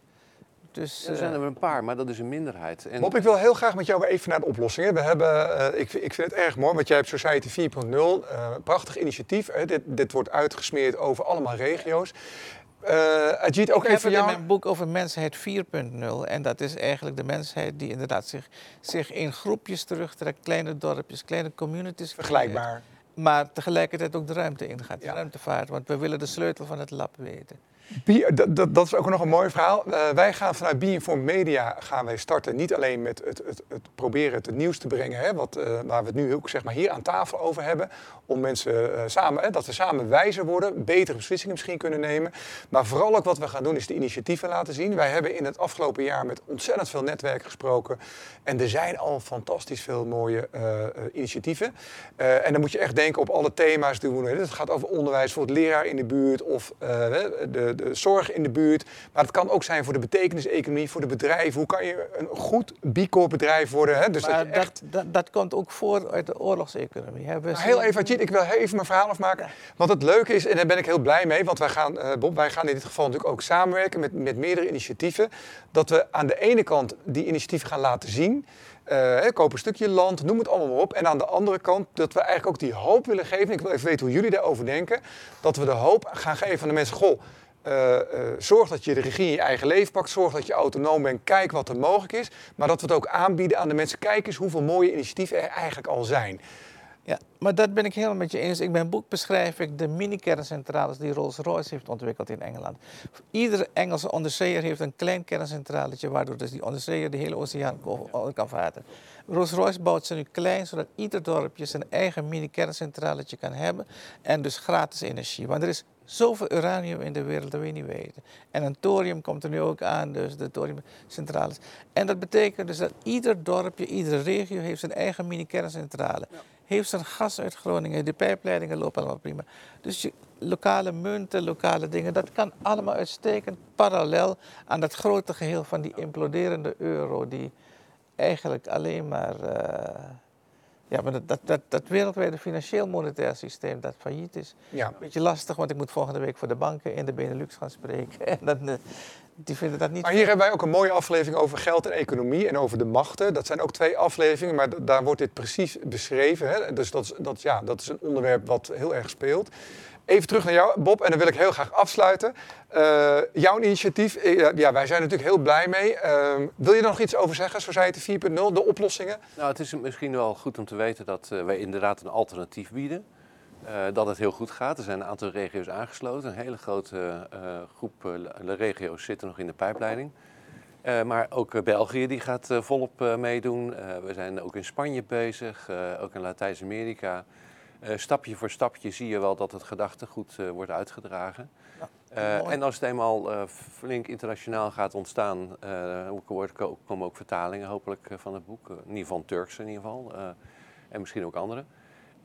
Dus, Er zijn eh, er een paar, maar dat is een minderheid. En Bob, ik wil heel graag met jou weer even naar de oplossingen. We hebben, eh, ik, ik vind het erg mooi, want jij hebt Society 4.0. eh prachtig initiatief. Hè. Dit, dit wordt uitgesmeerd over allemaal regio's. Eh Ajit, ook ik heb in mijn boek over mensheid 4.0. En dat is eigenlijk de mensheid die inderdaad zich, zich in groepjes terugtrekt. Kleine dorpjes, kleine communities. creëert, Vergelijkbaar. Maar tegelijkertijd ook de ruimte ingaat. De Ja. ruimtevaart. Want we willen de sleutel van het lab weten. Be- dat, is ook nog een mooi verhaal. Eh, wij gaan vanuit Be Informed Media gaan wij starten niet alleen met het, het, het proberen het, nieuws te brengen, hè, wat, eh, waar we het nu ook zeg maar, hier aan tafel over hebben, om mensen eh, samen, dat we samen wijzer worden, betere beslissingen misschien kunnen nemen. Maar vooral ook wat we gaan doen is de initiatieven laten zien. Wij hebben in het afgelopen jaar met ontzettend veel netwerken gesproken en er zijn al fantastisch veel mooie eh, eh, initiatieven. En dan moet je echt denken op alle thema's die we doen. Het gaat over onderwijs voor het leraar in de buurt of de, de zorg in de buurt. Maar het kan ook zijn voor de betekeniseconomie, voor de bedrijven. Hoe kan je een goed B Corp bedrijf worden? Hè? Dus dat je dat, echt... dat, dat komt ook voort uit de oorlogseconomie. hè. Heel even, Ik wil even mijn verhaal afmaken. Want het leuke is, en daar ben ik heel blij mee, want wij gaan, eh, Bob, wij gaan in dit geval natuurlijk ook samenwerken met, met meerdere initiatieven. Dat we aan de ene kant die initiatieven gaan laten zien. Eh, hè, koop een stukje land, noem het allemaal maar op. En aan de andere kant dat we eigenlijk ook die hoop willen geven. Ik wil even weten hoe jullie daarover denken. Dat we de hoop gaan geven aan de mensen. Goh, Uh, zorg dat je de regie in je eigen leven pakt. Zorg dat je autonoom bent. Kijk wat er mogelijk is. Maar dat we het ook aanbieden aan de mensen. Kijk eens hoeveel mooie initiatieven er eigenlijk al zijn. Ja, maar dat ben ik helemaal met je eens. In mijn boek beschrijf ik de mini-kerncentrales die Rolls-Royce heeft ontwikkeld in Engeland. Iedere Engelse onderzeeër heeft een klein kerncentraletje, waardoor dus die onderzeeër de hele oceaan kan varen. Rolls-Royce bouwt ze nu klein, zodat ieder dorpje zijn eigen mini-kerncentraletje kan hebben en dus gratis energie. Want er is zoveel uranium in de wereld dat we niet weten. En een thorium komt er nu ook aan, dus de thoriumcentrales. En dat betekent dus dat ieder dorpje, iedere regio heeft zijn eigen mini-kerncentrale. Ja heeft zijn gas uit Groningen. De pijpleidingen lopen allemaal prima. Dus lokale munten, lokale dingen, dat kan allemaal uitstekend parallel aan dat grote geheel van die imploderende euro, die eigenlijk alleen maar. Uh, ja, maar dat, dat, dat, dat wereldwijde financieel monetair systeem dat failliet is. Ja. Beetje lastig, want ik moet volgende week voor de banken in de Benelux gaan spreken. *laughs* En dan, eh, die vinden dat niet. Maar hier hebben wij ook een mooie aflevering over geld en economie en over de machten. Dat zijn ook twee afleveringen, maar daar wordt dit precies beschreven. Hè? Dus dat is, dat, ja, dat is een onderwerp wat heel erg speelt. Even terug naar jou, Bob, en dan wil ik heel graag afsluiten. Uh, jouw initiatief, eh, ja, wij zijn natuurlijk heel blij mee. Uh, wil je er nog iets over zeggen, Society 4.0, de oplossingen? Nou, het is misschien wel goed om te weten dat uh, wij inderdaad een alternatief bieden. Dat het heel goed gaat. Er zijn een aantal regio's aangesloten. Een hele grote groep regio's zitten nog in de pijpleiding. maar ook België die gaat volop meedoen. we zijn ook in Spanje bezig, ook in Latijns-Amerika. Stapje voor stapje zie je wel dat het gedachtegoed wordt uitgedragen. Ja, en als het eenmaal flink internationaal gaat ontstaan, komen ook vertalingen hopelijk van het boek. in ieder geval Turks in ieder geval. en misschien ook andere.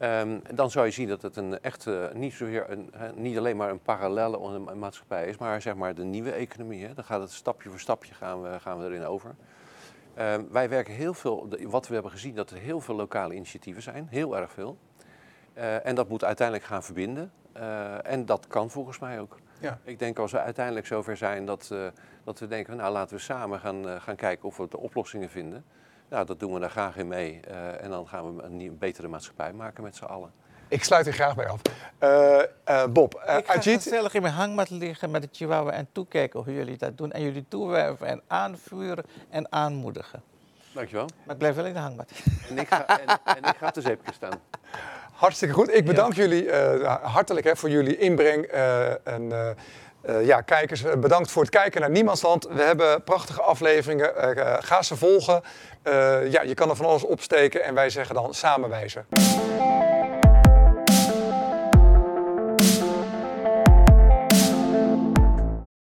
Um, dan zou je zien dat het een echt niet, zozeer een, niet alleen maar een parallele maatschappij is, maar zeg maar de nieuwe economie. Dan gaat het stapje voor stapje gaan we, gaan we erin over. Um, wij werken heel veel, wat we hebben gezien, dat er heel veel lokale initiatieven zijn, heel erg veel. Uh, en dat moet uiteindelijk gaan verbinden. Uh, en dat kan volgens mij ook. Ja. Ik denk als we uiteindelijk zover zijn dat, uh, dat we denken, nou laten we samen gaan, gaan kijken of we de oplossingen vinden. Nou, dat doen we daar graag in mee. Uh, en dan gaan we een, een, betere maatschappij maken met z'n allen. Ik sluit er graag bij af. Uh, uh, Bob, uh, Ik ga Ajit... gezellig in mijn hangmat liggen met de chihuahua en toekijken hoe jullie dat doen. En jullie toewerven en aanvuren en aanmoedigen. Dankjewel. Maar ik blijf wel in de hangmat. En ik ga, en, en ik ga de zeepje staan. *laughs* Hartstikke goed. Ik bedank ja. jullie hartelijk hè, voor jullie inbreng. en, uh, ja, kijkers, bedankt voor het kijken naar Niemandsland. We hebben prachtige afleveringen. Ga ze volgen. Ja, je kan er van alles opsteken en wij zeggen dan samenwijzen.